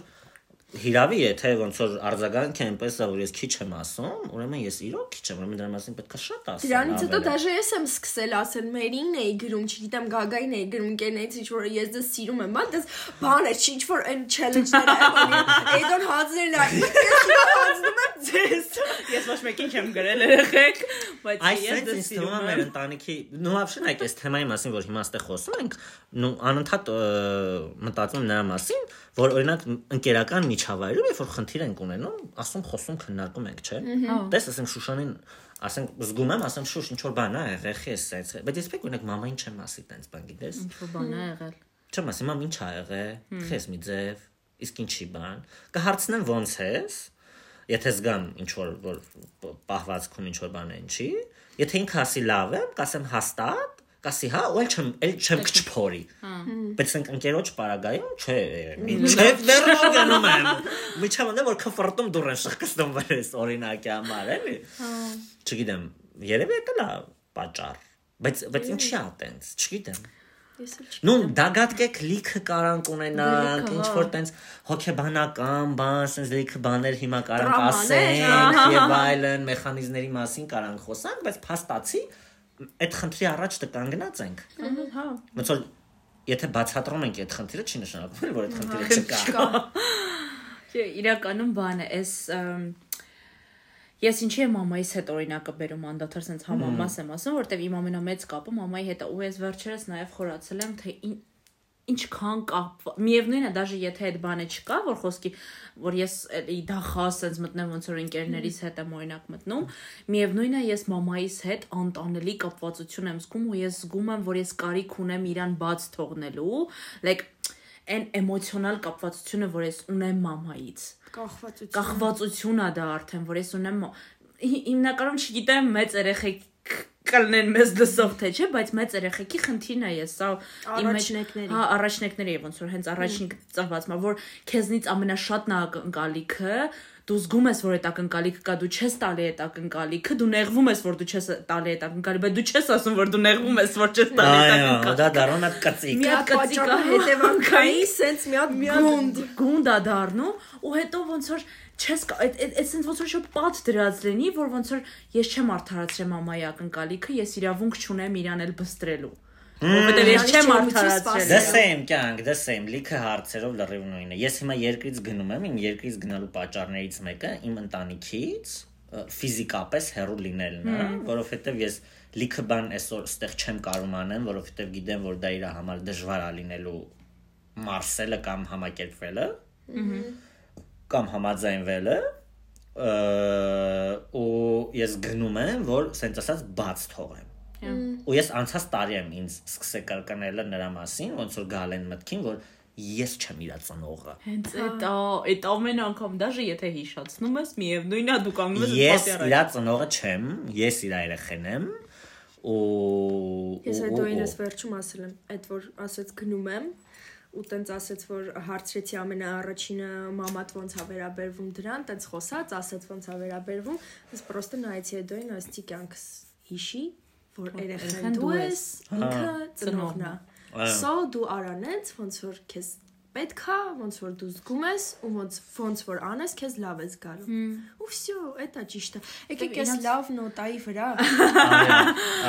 Speaker 3: Հիրավի եթե ոնց որ արձագանքը այնպես է որ ես քիչ եմ ասում, ուրեմն ես իրոք քիչ եմ, ուրեմն դրա մասին պետքա շատ ասեմ։
Speaker 1: Դրանից հետո դաժե ես եմ սկսել ասել մերին էի գրում, չգիտեմ գագային էի գրում, կենից ինչ որ ես դες սիրում եմ, բայց բան է, ինչ որ այն չելենջները այդ on հազրն է։ Հազնում եմ ձեզ։
Speaker 2: Ես ոչ մեկին չեմ գրել երեխեք, բայց
Speaker 3: ես դες սիրում եմ մեր ընտանիքի։ Նու ավշնակ էս թեմայի մասին որ հիմա ստե խոսում ենք, նու անընդհատ մտածում նրա մասին, որ օրինակ ընկերական մի միջավայրում երբ որ խնդիր ենք ունենում, ասում խոսում քննարկում ենք, չէ՞։ Տես ասեմ Շուշանին ասենք զգում եմ, ասեմ շուշ ինչ որ բան է եղել, խես սենց։ Բայց ես պետք ունեք մամային չեմ ասի տենց բան գիտես։
Speaker 2: Ինչ որ բան է եղել։
Speaker 3: Չեմ ասի, մամ ինչ ա եղել, խես մի ձև, իսկ ինչի բան։ Կհարցնեմ ոնց ես, եթե զգամ ինչ որ որ պահվածքում ինչ որ բան է ինչի, եթե ինքը ասի լավ է, կասեմ հաստատ, կասի հա, ու էլ չեմ էլ չեմ կչփորի։ Բայց ենք ընկերոջ պարագայում, չէ, չէ, վերնով գնում եմ։ Միջավայրը որ քֆրտում դուրն շղկստում վրես օրինակի համար, էլի։ Չգիտեմ, երևի դա լա պատճառ։ Բայց բայց ինչի է տենց, չգիտեմ։ Նու դագատկեք լիքը կարանք ունենանք, ինչ որ տենց հոգեբանական բան, sense լիքը բաներ հիմա կարանք ասենք եւ այլն մեխանիզմների մասին կարանք խոսանք, բայց փաստացի այդ խնդրի առաջ կանգնած ենք։ Հա։ Ոնց որ եթե բացատրում ենք այդ խնդիրը, չի նշանակում, որ այդ խնդիրը չկա։
Speaker 2: Չէ, իրականում բանը էս Ես ինչի եմ մամայիս հետ օրինակը բերում անդադար sense համամաս եմ ասում, որտեվ իմ ամենամեծ կապը մամայի հետ է, ու ես վերջերս նաև խորացել եմ, թե ինչքան կապ միևնույնն է դաժե եթե այդ բանը չկա որ խոսքի որ ես էլի դա խասենց մտնեմ ոնց որ ընկերներիս հետ եմ օրինակ մտնում միևնույնն է ես մամայիս հետ անտանելի կապվածություն եմ զգում ու ես զգում եմ որ ես կարիք ունեմ իրան բաց թողնելու like այն էմոցիոնալ կապվածությունը որ ես ունեմ մամայից
Speaker 1: կախվածություն
Speaker 2: կախվածությունն է դա արդեն որ ես ունեմ հիմնականում չգիտեմ մեծ երեխեք կլնեն մեզ լսող թե չէ, բայց մեծ երեխեքի խնդիրն է ես, սա
Speaker 1: իմ առաջնեկների։
Speaker 2: Հա, առաջնեկների է ոնց որ հենց առաջին ծնված մա, որ քեզնից ամենաշատն է ակնկալիքը, դու զգում ես, որ այդ ակնկալիքը կա, դու չես տալի այդ ակնկալիքը, դու նեղվում ես, որ դու չես տալի այդ ակնկալիքը, բայց դու չես ասում, որ դու նեղվում ես, որ չես տալի այդ ակնկալիքը։
Speaker 3: Դա դառնում է կծիկ։
Speaker 2: Մի հատ կծիկա
Speaker 1: հետևանքային, սենց մի հատ գունդ,
Speaker 2: գունդ է դառնում, ու հետո ոնց որ չես այդ այդ sense ոնց որ շատ պատ դրած լինի, որ ոնց որ ես չեմ արդարացրել մամայի ակնկալիքը, ես իրավունք չունեմ իրան էլ բստրելու։ Որովհետև ես չեմ արդարացրել։
Speaker 3: The same կյանք, the same լիքը հարցերով լրիվ նույնը։ Ես հիմա երկրից գնում եմ, իմ երկրից գնալու պատճառներից մեկը իմ ընտանիքից ֆիզիկապես հեռու լինելն է, որովհետև ես լիքը բան այսօր ստեղ չեմ կարող անեմ, որովհետև գիտեմ, որ դա իր համար դժվար է լինելու մարսելը կամ համակերպվելը։ Ահա կամ համաձայնվելը ու ես գնում եմ, որ սենց ասած բաց թողեմ։ Ու ես անցած տարի եմ ինձ սկսել կրկնելը նրա մասին, ոնց որ գալ են մտքին, որ ես չեմ իր ծնողը։
Speaker 2: Հենց այդ այդ ամեն անգամ դաժե եթե հիշացնում ես, միևնույնն է դու կանգնում ես
Speaker 3: պատերազմ։ Ես իր ծնողը չեմ, ես իր երեխեն եմ ու
Speaker 1: Ես այդ օրինս վերջում ասել եմ, այդ որ ասած գնում եմ, ու տենց ասեց որ հարցրեցի ամենաառաջինը մամատ ոնց է վերաբերվում դրան, տենց խոսած, ասեց ոնց է վերաբերվում, ես պրոստը նայեցի հետոին ասեցի կյանքս հիշի, որ
Speaker 2: երեխան դու ես,
Speaker 1: ես, ինքը ծնողն է։
Speaker 3: Այո։
Speaker 1: So դու արանեց, ոնց որ քեզ պետքա, ոնց որ դու զգում ես ու ոնց ոնց որ անես, քեզ լավ ես գալու։ Ու վсё, էտա ճիշտը։ Եկեք էս լավ նոտայի վրա։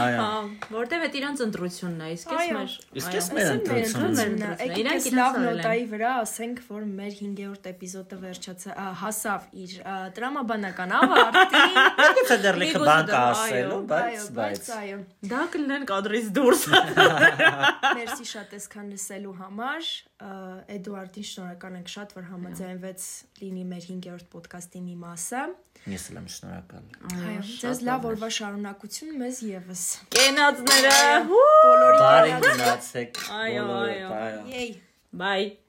Speaker 3: Այո։
Speaker 2: Որտեվ էդ իրանց ընտրությունն է, իսկ
Speaker 1: էս
Speaker 2: մեր
Speaker 3: Իսկ էս մեր ընտրությունն
Speaker 1: է։
Speaker 2: Իրանք
Speaker 1: լավ նոտայի վրա ասենք, որ մեր 5-րդ էպիզոդը վերջացա, հասավ իր տրամաբանական ավարտին։
Speaker 3: Գուցե դեռ լիքը բան կա ասելու, բայց
Speaker 1: բայց այո։
Speaker 2: Դա կլինեն կադրից դուրս։
Speaker 1: Մերսի շատ էսքան լսելու համար։ Էդուարդին շնորհակալ ենք շատ, որ համաձայնվեց լինի մեր 5-րդ ոդկասթի մի մասը։
Speaker 3: ես էլ եմ շնորհակալ։
Speaker 1: Այո, ձեզ լավ օրվա շարունակություն մեզ եւս։
Speaker 2: Կենացները։
Speaker 1: Բոլորի
Speaker 3: Բարի գնացեք։
Speaker 2: Այո,
Speaker 3: այո։
Speaker 1: Եյ
Speaker 2: Bye։